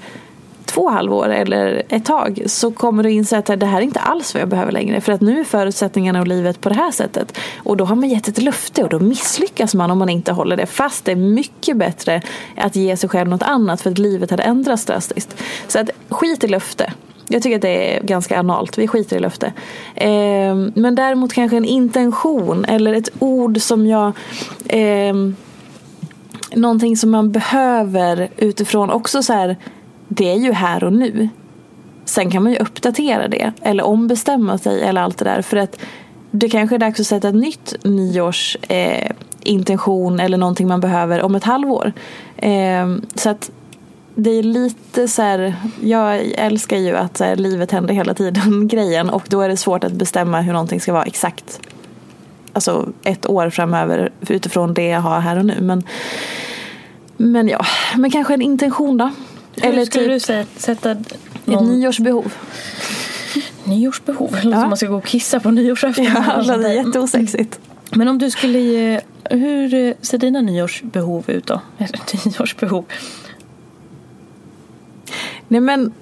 två halvår eller ett tag så kommer du inse att det här är inte alls vad jag behöver längre. För att nu är förutsättningarna och livet på det här sättet. Och då har man gett ett löfte och då misslyckas man om man inte håller det. Fast det är mycket bättre att ge sig själv något annat för att livet hade ändrats drastiskt. Så att skit i löfte. Jag tycker att det är ganska analt. Vi skiter i löfte. Eh, men däremot kanske en intention eller ett ord som jag eh, någonting som man behöver utifrån också så här det är ju här och nu. Sen kan man ju uppdatera det eller ombestämma sig eller allt det där för att det kanske är dags att sätta ett nytt nyårs eh, intention eller någonting man behöver om ett halvår. Eh, så att det är lite så här, jag älskar ju att så här, livet händer hela tiden <laughs> grejen och då är det svårt att bestämma hur någonting ska vara exakt alltså ett år framöver utifrån det jag har här och nu. Men, men ja, men kanske en intention då.
Hur
Eller
skulle
typ
du säga, sätta
ett
någon
nyårsbehov.
nyårsbehov? Eller
Ja.
som man ska gå och kissa på nyårsafton.
Ja, det är
där.
jätteosexigt.
Men om du skulle ge, hur eh, ser dina nyårsbehov ut då? <laughs> Nyårsbehov?
Nej men,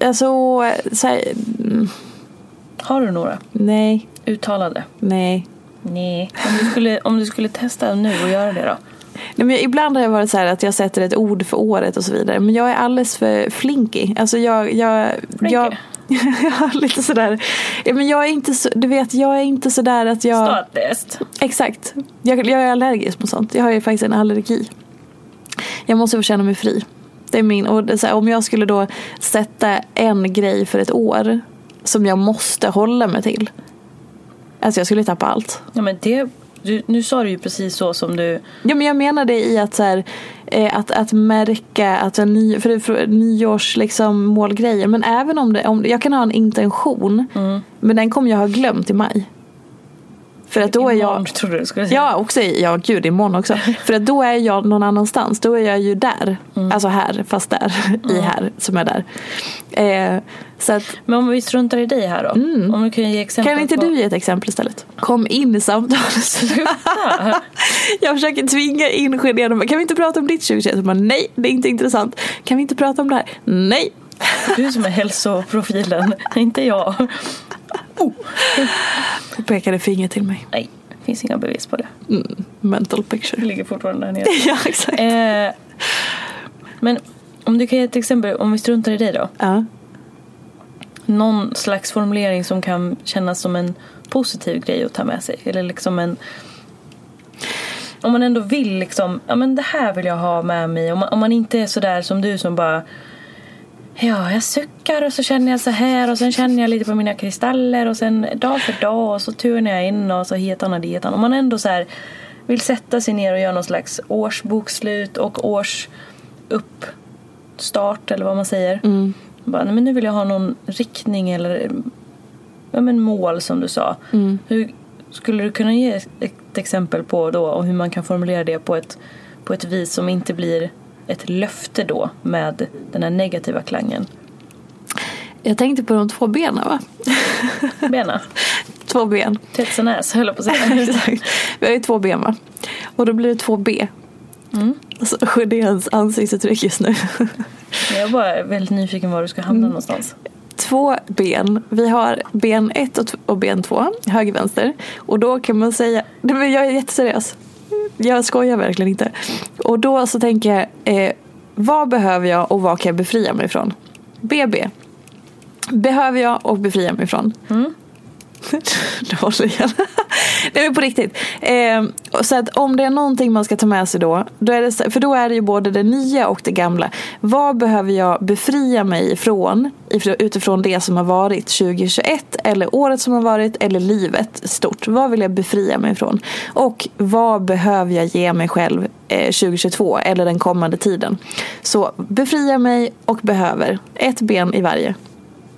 alltså, så här, mm,
Har du några?
nej,
Uttalade?
nej.
Nej. Om du skulle, om du skulle testa nu och göra det då?
Nej, men ibland har jag varit så här att jag sätter ett ord för året och så vidare. Men jag är alldeles för flinky. Alltså jag... jag,
Flinky?
jag <laughs> Ja, lite sådär. Men jag är inte så, du vet, jag är inte sådär att jag...
Statiskt.
Exakt. Jag, jag är allergisk mot sånt. Jag har ju faktiskt en allergi. Jag måste få känna mig fri. Det är min, och är här, om jag skulle då sätta en grej för ett år som jag måste hålla mig till. Alltså jag skulle tappa allt.
Ja men det, du, nu sa du ju precis så som du...
Ja men jag menar det i att så här, eh, att, att märka att en ny, för, för nyårs liksom målgrejer. Men även om det, om jag kan ha en intention. Men den kommer jag ha glömt i maj. För att då är
Imorgon,
jag
trodde du skulle säga.
Ja, också, ja gud imorgon också. <laughs> För att då är jag någon annanstans. Då är jag ju där.
Mm.
Alltså här, fast där. <laughs> I här, som är där. Eh, så att,
Men om vi struntar i dig här då? Om du kan ge exempel
kan inte
på...
du ge ett exempel istället? Kom in i samtalet. <laughs> jag försöker tvinga in Genén. Kan vi inte prata om ditt 2021? Jag bara, Nej, det är inte intressant. Kan vi inte prata om det här? Nej.
Du som är hälsoprofilen, inte jag.
Du pekade finger till mig.
Nej, det finns inga bevis på det.
Mm, mental
Det
picture.
ligger fortfarande där nere. <laughs>
ja, exakt.
Eh, men om du kan ge ett exempel, om vi struntar i dig då.
Ja.
Någon slags formulering som kan kännas som en positiv grej att ta med sig. Eller liksom en... Om man ändå vill liksom, ja men det här vill jag ha med mig. Om man, om man inte är sådär som du som bara Ja, jag suckar och så känner jag så här och sen känner jag lite på mina kristaller och sen dag för dag och så turnar jag in och så hitan och ditan. Om man ändå så här vill sätta sig ner och göra någon slags årsbokslut och årsuppstart eller vad man säger. Bara, nej, men nu vill jag ha någon riktning eller ja, men mål som du sa. Hur skulle du kunna ge ett exempel på då och hur man kan formulera det på ett, på ett vis som inte blir ett löfte då med den här negativa klangen?
Jag tänkte på de två benen va? <laughs>
Bena,
Två ben.
tits and ass höll jag på att säga. <laughs>
Exakt. Vi har ju två ben va? Och då blir det två B.
Mm.
Alltså Sjödéns ansiktsuttryck just nu. <laughs>
Jag är bara väldigt nyfiken var du ska hamna någonstans.
Två ben. Vi har ben ett och, och ben två. Höger, vänster. Och då kan man säga. Jag är jätteseriös. Jag skojar verkligen inte. Och då så tänker jag. Eh, vad behöver jag och vad kan jag befria mig ifrån? BB. Behöver jag och befria mig ifrån. Mm. <laughs> håller. Nej men på riktigt. Eh, så att om det är någonting man ska ta med sig då, då är det, för då är det ju både det nya och det gamla. Vad behöver jag befria mig ifrån utifrån det som har varit 2021 eller året som har varit eller livet stort. Vad vill jag befria mig ifrån? Och vad behöver jag ge mig själv eh, 2022 eller den kommande tiden? Så befria mig och behöver. Ett ben i varje.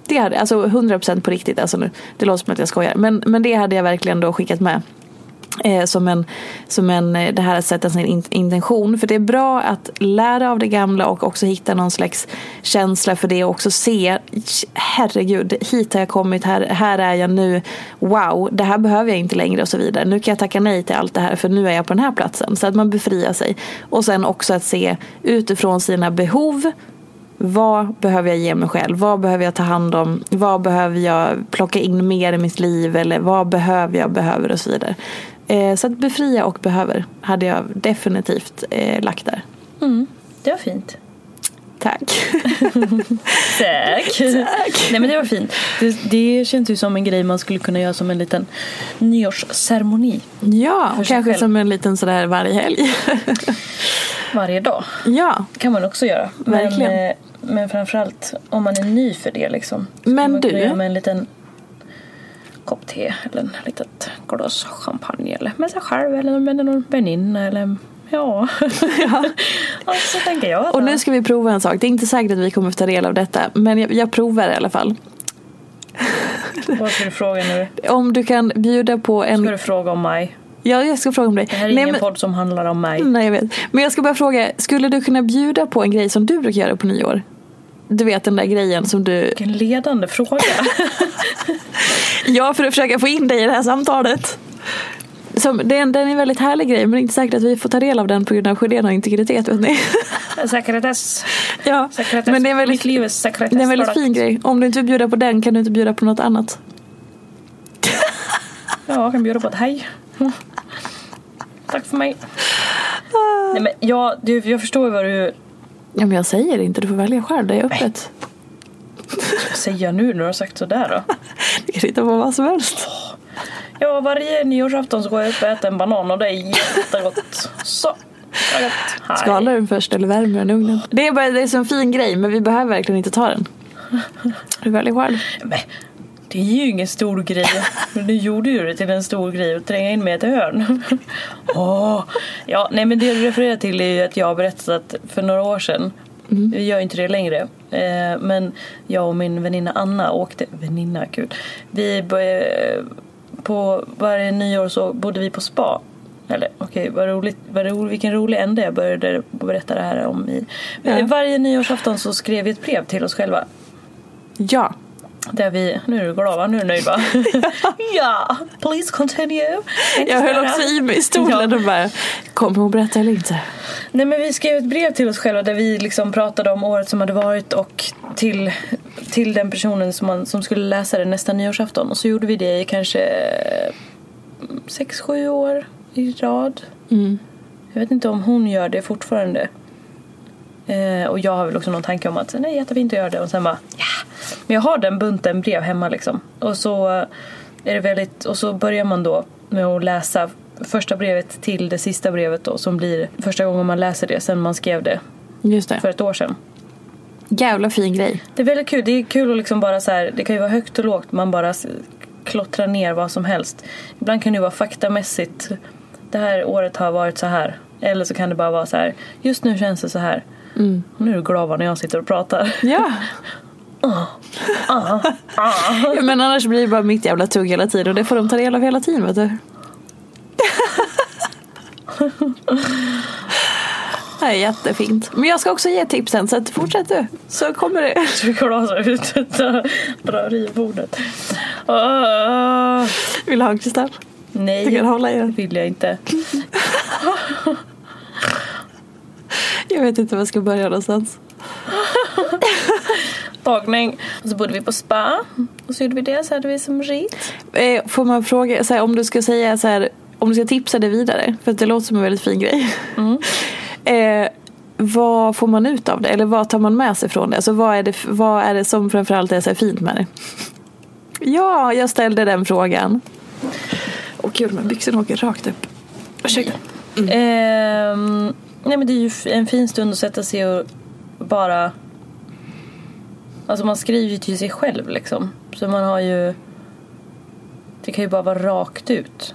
Det hade, alltså 100% på riktigt, alltså nu, det låter som att jag skojar. Men, men det hade jag verkligen då skickat med. Eh, som en, som en, eh, det här att sätta sin in, intention. För det är bra att lära av det gamla och också hitta någon slags känsla för det och också se, herregud, hit har jag kommit, här, här är jag nu, wow, det här behöver jag inte längre och så vidare. Nu kan jag tacka nej till allt det här för nu är jag på den här platsen. Så att man befriar sig. Och sen också att se utifrån sina behov vad behöver jag ge mig själv? Vad behöver jag ta hand om? Vad behöver jag plocka in mer i mitt liv? Eller vad behöver jag behöver och så vidare. Eh, så att befria och behöver hade jag definitivt eh, lagt där.
Mm, det var fint.
Tack. <laughs>
Tack. Tack. Nej men det var fint. Det, det känns ju som en grej man skulle kunna göra som en liten nyårsceremoni.
Ja, kanske som en liten sådär varje helg. <laughs>
varje dag.
Ja.
Det kan man också göra.
Verkligen.
Men, eh, men framförallt om man är ny för det liksom.
Men
man
du.
Med en liten kopp te eller en litet glas champagne eller med sig själv eller med någon väninna eller ja. <laughs> <laughs> ja. så tänker jag.
Och nu ska vi prova en sak. Det är inte säkert att vi kommer få ta del av detta men jag, jag provar i alla fall.
Vad ska du fråga nu?
Om du kan bjuda på en...
Ska du fråga om mig?
Ja, jag ska fråga om dig.
Det här är Nej, ingen men... podd som handlar om mig.
Nej, jag vet. Men jag ska bara fråga, skulle du kunna bjuda på en grej som du brukar göra på nyår? Du vet den där grejen som du...
Vilken ledande fråga. <laughs>
ja, för att försöka få in dig i det här samtalet. Som, det, är en, det är en väldigt härlig grej men det är inte säkert att vi får ta del av den på grund av skyddad och integritet. Vet ni? <laughs>
Sekretess.
Ja,
sekretess.
men det är, väldigt,
Mitt liv är sekretess.
det är en väldigt fin grej. Om du inte vill bjuda på den kan du inte bjuda på något annat.
ja, jag kan bjuda på ett hej. <laughs> Tack för mig. Nej, men jag, du, jag förstår vad du
Ja men jag säger inte, du får välja själv, det är öppet.
Vad säger jag nu när du har sagt sådär då? <laughs>
Du kan hitta på vad som helst.
Ja, varje nyårsafton så går jag upp och äter en banan och det är jättegott. Så.
Skalar du den först eller värmer den i ugnen? Det är bara det är så en fin grej men vi behöver verkligen inte ta den. Du väljer själv.
Men, det är ju ingen stor grej. Men du gjorde ju det till en stor grej att tränga in med ett hörn. <laughs> oh. Ja, nej men det du refererar till är ju att jag har berättat att för några år sedan Mm. Vi gör inte det längre. Eh, men jag och min väninna Anna åkte, väninna kul. Vi började, på varje nyår så bodde vi på spa. Eller okej, okay, vad roligt, vad roligt, vilken rolig ände jag började berätta det här om. I. Ja. Varje nyårsafton så skrev vi ett brev till oss själva.
Ja.
Där vi, nu är du glad va? Nu är du nöjd va? <laughs> ja, please continue.
Jag höll också i mig i stolen och bara, kommer hon berätta eller inte?
Nej men vi skrev ett brev till oss själva där vi liksom pratade om året som hade varit och till, till den personen som, man, som skulle läsa det nästa nyårsafton. Och så gjorde vi det i kanske sex, sju år i rad.
Mm.
Jag vet inte om hon gör det fortfarande. Eh, och jag har väl också någon tanke om att nej jättefint att göra det och sen bara ja. Men jag har den bunten brev hemma liksom. Och så är det väldigt, och så börjar man då med att läsa första brevet till det sista brevet då som blir första gången man läser det sen man skrev det.
Just det.
För ett år sedan.
Jävla fin grej.
Det är väldigt kul. Det är kul att liksom bara så här, det kan ju vara högt och lågt. Man bara klottrar ner vad som helst. Ibland kan det vara faktamässigt. Det här året har varit så här. Eller så kan det bara vara så här. Just nu känns det så här.
Mm.
Nu är du glad när jag sitter och pratar.
Ja.
uh, uh.
ja. Men annars blir det bara mitt jävla tugg hela tiden och det får de ta del av hela tiden vet du. <laughs> Det är jättefint. Men jag ska också ge tipsen så att fortsätt du. Så kommer det. <laughs>
Du klasar ut drar i bordet. Uh.
Vill du ha en kristall?
Nej,
du kan hålla i
den. vill jag inte. <laughs>
jag vet inte var jag ska börja någonstans. <laughs>
Tagning. Och så bodde vi på spa. Och så gjorde vi det. Så hade vi som rit.
Eh, får man fråga, så här, om du ska säga så här, om du ska tipsa det vidare. För att det låter som en väldigt fin grej.
Mm. <laughs>
Eh, vad får man ut av det? Eller vad tar man med sig från det? Alltså vad är det, vad är det som framförallt är så fint med det? Ja, jag ställde den frågan. Åh gud, men byxorna åker rakt upp. Ursäkta.
Mm. Eh, nej men det är ju en fin stund att sätta sig och bara... Alltså man skriver ju till sig själv liksom. Så man har ju... Det kan ju bara vara rakt ut.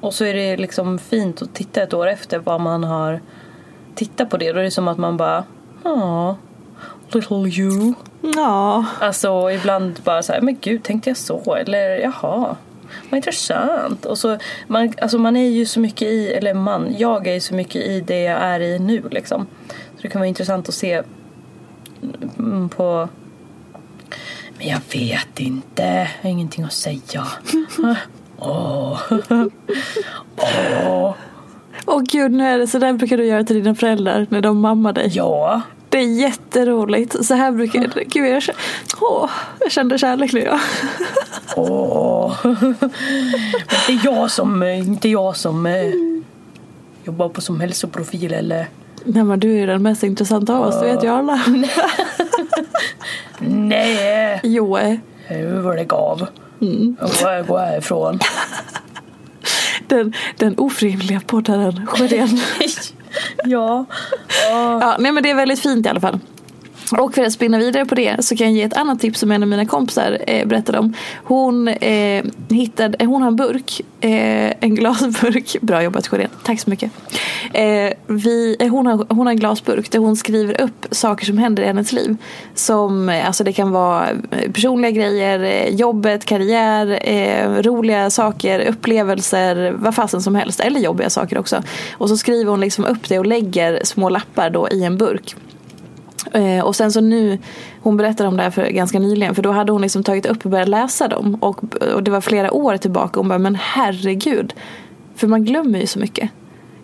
Och så är det liksom fint att titta ett år efter vad man har tittat på det. Då är det som att man bara, ja. Little you.
Ja.
Alltså ibland bara så här, men gud tänkte jag så? Eller jaha, vad intressant. Och så, man, alltså man är ju så mycket i, eller man, jag är ju så mycket i det jag är i nu liksom. Så det kan vara intressant att se mm, på men jag vet inte, jag har ingenting att säga. <laughs> Åh. <laughs> Åh.
Åh gud, nu är det så där brukar du göra till dina föräldrar när de mammar dig.
Ja.
Det är jätteroligt. Så här brukar jag... Gud, jag, känner, åh, jag kände kärlek nu. Ja.
Åh. Det är jag som, inte jag som eh, jobbar på som hälsoprofil eller
Nej, men du är ju den mest intressanta av oss, det vet ju alla. <laughs>
Nej,
Jo, eh,
var det gav? Mm. Jag går härifrån.
den, den ofrivilliga poddaren Sjödén. <laughs>
ja.
Ja, nej men det är väldigt fint i alla fall. <laughs> Och för att spinna vidare på det så kan jag ge ett annat tips som en av mina kompisar eh, berättade om. Hon, eh, hittade, eh, hon har en burk, eh, en glasburk. <laughs> Bra jobbat Sjödén, tack så mycket. Eh, vi, eh, hon, har, hon har en glasburk där hon skriver upp saker som händer i hennes liv. Som, eh, alltså det kan vara eh, personliga grejer, eh, jobbet, karriär, eh, roliga saker, upplevelser, vad fasen som helst. Eller jobbiga saker också. Och så skriver hon liksom upp det och lägger små lappar då i en burk. Eh, och sen så nu, hon berättade om det här för ganska nyligen för då hade hon liksom tagit upp och börjat läsa dem och, och det var flera år tillbaka och hon bara men herregud. För man glömmer ju så mycket.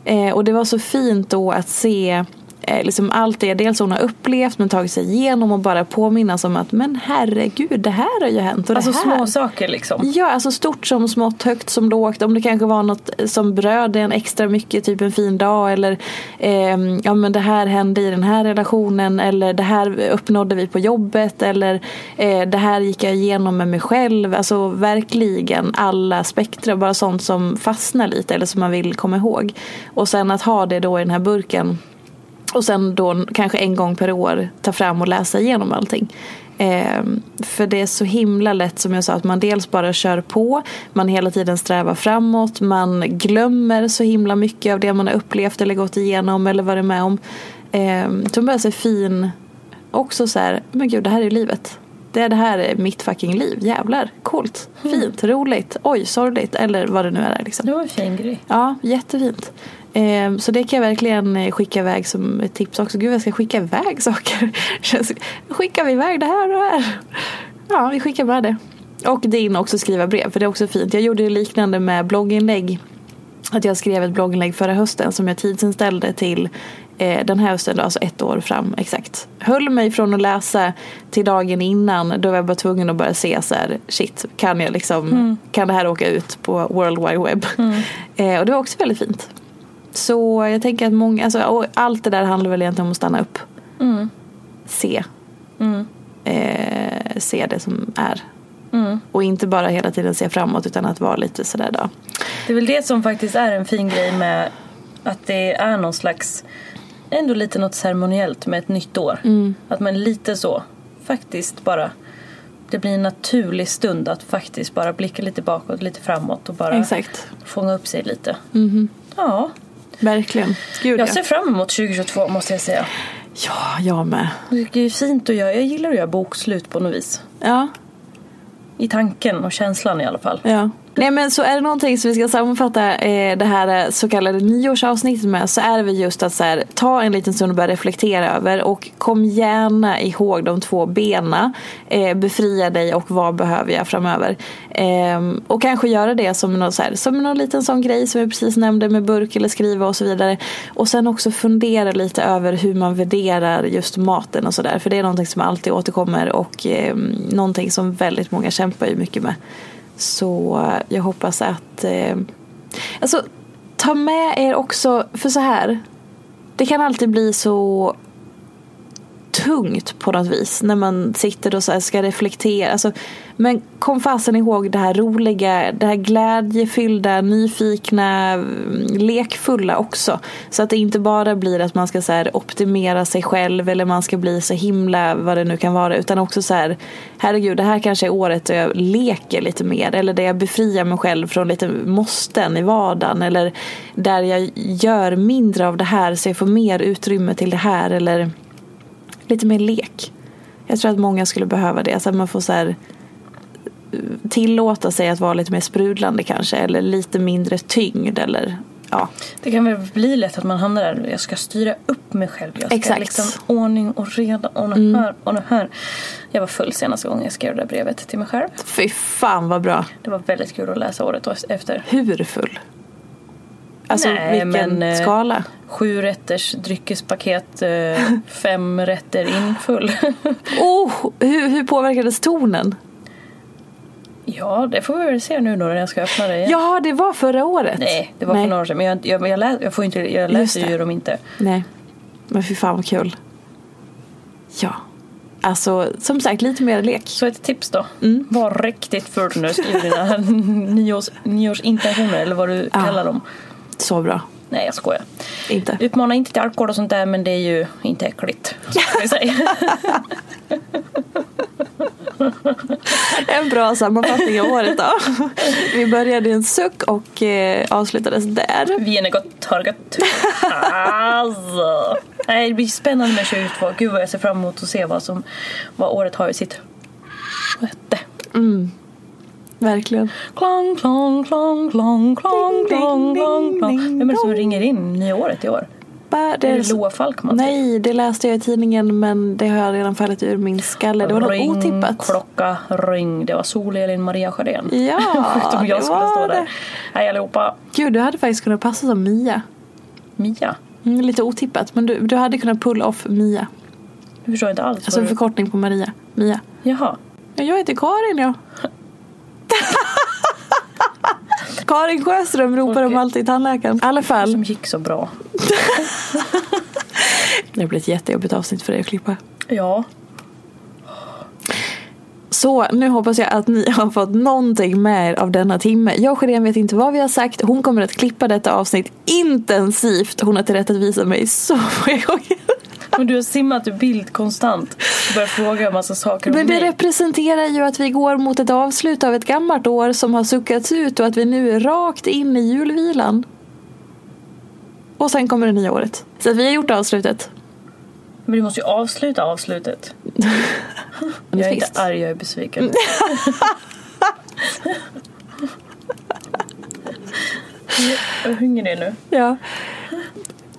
Eh, och det var så fint då att se eh, liksom allt det dels hon har upplevt men tagit sig igenom och bara påminnas om att men herregud det här har ju hänt. Och
Alltså
det här.
små saker liksom.
Ja, alltså stort som smått, högt som lågt. Om det kanske var något som berörde en extra mycket, typ en fin dag eller ehm, ja men det här hände i den här relationen eller det här uppnådde vi på jobbet eller eh, det här gick jag igenom med mig själv. Alltså verkligen alla spektra, bara sånt som fastnar lite eller som man vill komma ihåg. Och sen att ha det då i den här burken och sen då kanske en gång per år ta fram och läsa igenom allting. Eh, för det är så himla lätt som jag sa att man dels bara kör på, man hela tiden strävar framåt, man glömmer så himla mycket av det man har upplevt eller gått igenom eller varit med om. Eh, så man börjar se fin också så här, men gud det här är livet. Det, det här är mitt fucking liv, jävlar, coolt, fint, roligt, oj sorgligt eller vad det nu är. Liksom.
Det var en fin grej.
Ja, jättefint. Eh, Så det kan jag verkligen eh, skicka iväg som ett tips också. Gud jag ska skicka iväg <laughs> saker. Skickar vi iväg det här och det här? Ja, vi skickar bara det. Och det in också skriva brev för det är också fint. Jag gjorde ju liknande med blogginlägg. Att jag skrev ett blogginlägg förra hösten som jag tidsinställde till eh, den här hösten, då, alltså ett år fram exakt. Höll mig från att läsa till dagen innan då var jag bara tvungen att börja se så här, shit, kan jag liksom, kan det här åka ut på World Wide Web? <laughs> Eh, och det var också väldigt fint. Så jag tänker att många, alltså, allt det där handlar väl egentligen om att stanna upp. Se. Eh, se det som är. Och inte bara hela tiden se framåt utan att vara lite sådär då.
Det är väl det som faktiskt är en fin grej med att det är någon slags ändå lite något ceremoniellt med ett nytt år. Att man lite så faktiskt bara det blir en naturlig stund att faktiskt bara blicka lite bakåt, lite framåt och bara
Exakt.
fånga upp sig lite. Ja,
Verkligen. Gud
jag
ja.
ser fram emot 2022 måste jag säga.
Ja, jag med.
Det är ju fint att göra, jag gillar att göra bokslut på något vis.
Ja,
i tanken och känslan i alla fall.
ja. Nej men så är det någonting som vi ska sammanfatta eh, det här eh, så kallade nyårsavsnittet med så är det väl just att så här, ta en liten stund och börja reflektera över och kom gärna ihåg de två bena. Eh, befria dig och vad behöver jag framöver. Eh, och kanske göra det som någon, så här, som någon liten sån grej som jag precis nämnde med burk eller skriva och så vidare. Och sen också fundera lite över hur man värderar just maten och sådär. För det är någonting som alltid återkommer och eh, någonting som väldigt många kämpar ju mycket med. Så eh, jag hoppas att... Eh, alltså, ta med er också, för så här. Det kan alltid bli så tungt på något vis när man sitter och så här ska reflektera. Alltså, men kom fasen ihåg det här roliga, det här glädjefyllda, nyfikna, mm, lekfulla också. Så att det inte bara blir att man ska så här optimera sig själv eller man ska bli så himla vad det nu kan vara. Utan också så här, herregud det här kanske är året då jag leker lite mer. Eller där jag befriar mig själv från lite måsten i vardagen. Eller där jag gör mindre av det här så jag får mer utrymme till det här. Eller lite mer lek. Jag tror att många skulle behöva det. Så att man får så här, eh, tillåta sig att vara lite mer sprudlande kanske. Eller lite mindre tyngd. Eller, ja.
Det kan väl bli lätt att man hamnar där. Jag ska styra upp mig själv. Jag ska
Exakt.
liksom ordning och reda och det här och här. Jag var full senaste gången jag skrev det där brevet till mig själv.
Fy fan vad bra.
Det var väldigt kul att läsa året efter.
Hur full? Alltså
Nej,
vilken
men, eh,
skala?
Sju rätters dryckespaket, eh, <laughs> fem rätter infull. <laughs>
Oh, hur, hur påverkades tonen?
ja, det får vi väl se nu då när jag ska öppna det igen.
Ja, det var förra året.
Nej, det var för några år sedan. Men jag, jag, jag, lä, jag, får inte, jag läser ju dem inte.
Nej, men fy fan vad kul. Ja, alltså som sagt lite mer lek.
Så ett tips då.
Mm.
Var riktigt full nu. Skriv dina <laughs> nyårs, nyårsintentioner eller vad du
Ja.
kallar dem.
Så bra.
Nej, jag skojar.
Inte.
Utmana inte till alkohol och sånt där men det är ju inte äckligt. <laughs>
En bra sammanfattning av året då. Vi började i en suck och eh, avslutades där.
Vinet gott har gött. Alltså. Nej, det blir spännande med 2022. Gud vad jag ser fram emot att se vad, som, vad året har i sitt sköte.
Verkligen.
Klong, klong, klong, klong, klong, klong, klong, klong. Vem är det som ringer in nyåret i år?
Bara,
Det är det Loa Falkman?
Nej, det läste jag i tidningen men det har redan fallit ur min skalle. Det var något
ring,
otippat.
klocka, ring. Det var Sol-Elin Maria Sjödén.
Ja, <laughs>
Sjukt om jag
det
skulle stå
det.
där. Hej allihopa.
Gud, du hade faktiskt kunnat passa som Mia.
Mia.
Mm, lite otippat, men du, du hade kunnat pull off Mia.
Jag förstår inte alls.
Alltså en
du-
förkortning på Maria. Mia.
Jaha.
Ja, jag heter Karin ja. <laughs> <laughs> Karin Sjöström ropar de alltid i tandläkaren. I alla fall.
Som gick så bra. <laughs>
Det blir ett jättejobbigt avsnitt för dig att klippa.
Ja.
Så nu hoppas jag att ni <laughs> har fått någonting med er av denna timme. Jag och Sjödén vet inte vad vi har sagt. Hon kommer att klippa detta avsnitt intensivt. Hon har tillrättavisat mig så många gånger.
Men du har simmat i bild konstant. Du börjar fråga en massa saker
Men
om
det
mig.
representerar ju att vi går mot ett avslut av ett gammalt år som har suckats ut och att vi nu är rakt in i julvilan. Och sen kommer det nya året. Så att vi har gjort avslutet.
Men du måste ju avsluta avslutet. <laughs> Jag är inte arg, jag är besviken. <laughs> jag är hungrig nu.
Ja.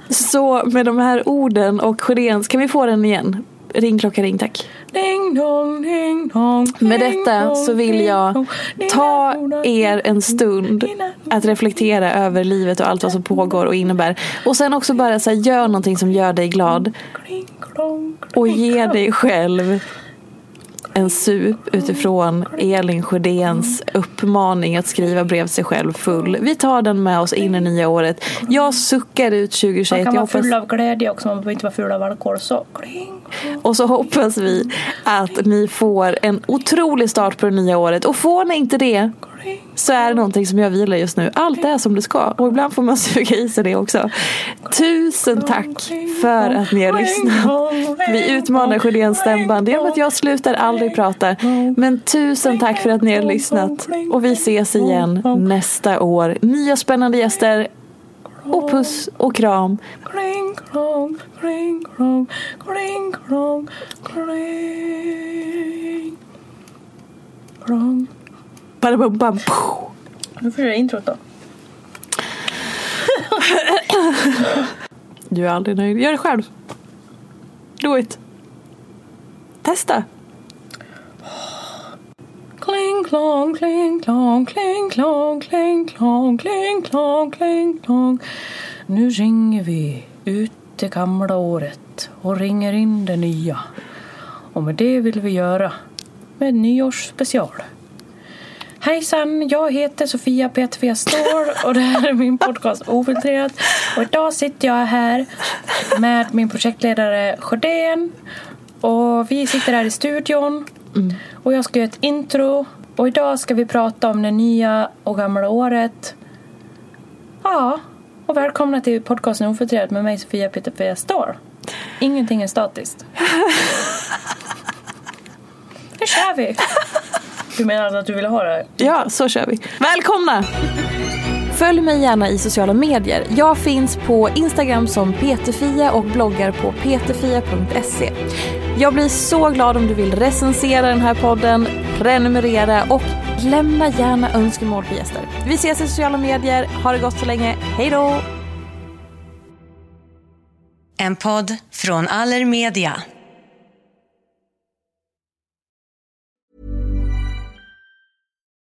Så med de här orden och Sjödéns, kan vi få den igen? Ring klocka ring tack.
Ding dong, ding dong.
Med detta så vill jag ta er en stund att reflektera över livet och allt vad som pågår och innebär. Och sen också bara så här, gör någonting som gör dig glad. Och ge dig själv en sup utifrån Elin Sjödéns uppmaning att skriva brev till sig själv full. Vi tar den med oss in i nya året. Jag suckar ut 2021.
Man kan vara full av glädje också, man behöver inte vara full av alkohol. Så kling,
och så hoppas vi att ni får en otrolig start på det nya året. Och får ni inte det så är det någonting som jag vilar just nu. Allt är som det ska. Och ibland får man suga i sig det också. Tusen tack för att ni har lyssnat. Vi utmanar Sjödéns stämband genom att jag slutar aldrig prata. Men tusen tack för att ni har lyssnat. Och vi ses igen nästa år. Nya spännande gäster. Och puss och kram.
Kling. Klong.
Badabum, bam,
Nu får du göra introt då.
Du är aldrig nöjd. Gör det själv. Do it. Testa.
Kling, klong, kling, klong, kling, klong, kling, klong, kling, klong, kling, klong. Nu ringer vi ut det gamla året och ringer in det nya. Och med det vill vi göra med nyårsspecial. Hejsan, jag heter Sofia Peterfia Ståhl och det här är min podcast Ofiltrerat. Och idag sitter jag här med min projektledare Sjödén. Och vi sitter här i studion. Och jag ska göra ett intro. Och idag ska vi prata om det nya och gamla året. Ja, och välkomna till podcasten Ofiltrerat med mig Sofia Peterfia Ståhl. Ingenting är statiskt. <laughs> Nu kör vi! Du menar att du vill ha det här?
Ja, så kör vi. Välkomna! Följ mig gärna i sociala medier. Jag finns på Instagram som peterfia och bloggar på peterfia.se. Jag blir så glad om du vill recensera den här podden, prenumerera och lämna gärna önskemål på gäster. Vi ses i sociala medier. Ha det gott så länge. Hej då!
En podd från Allermedia.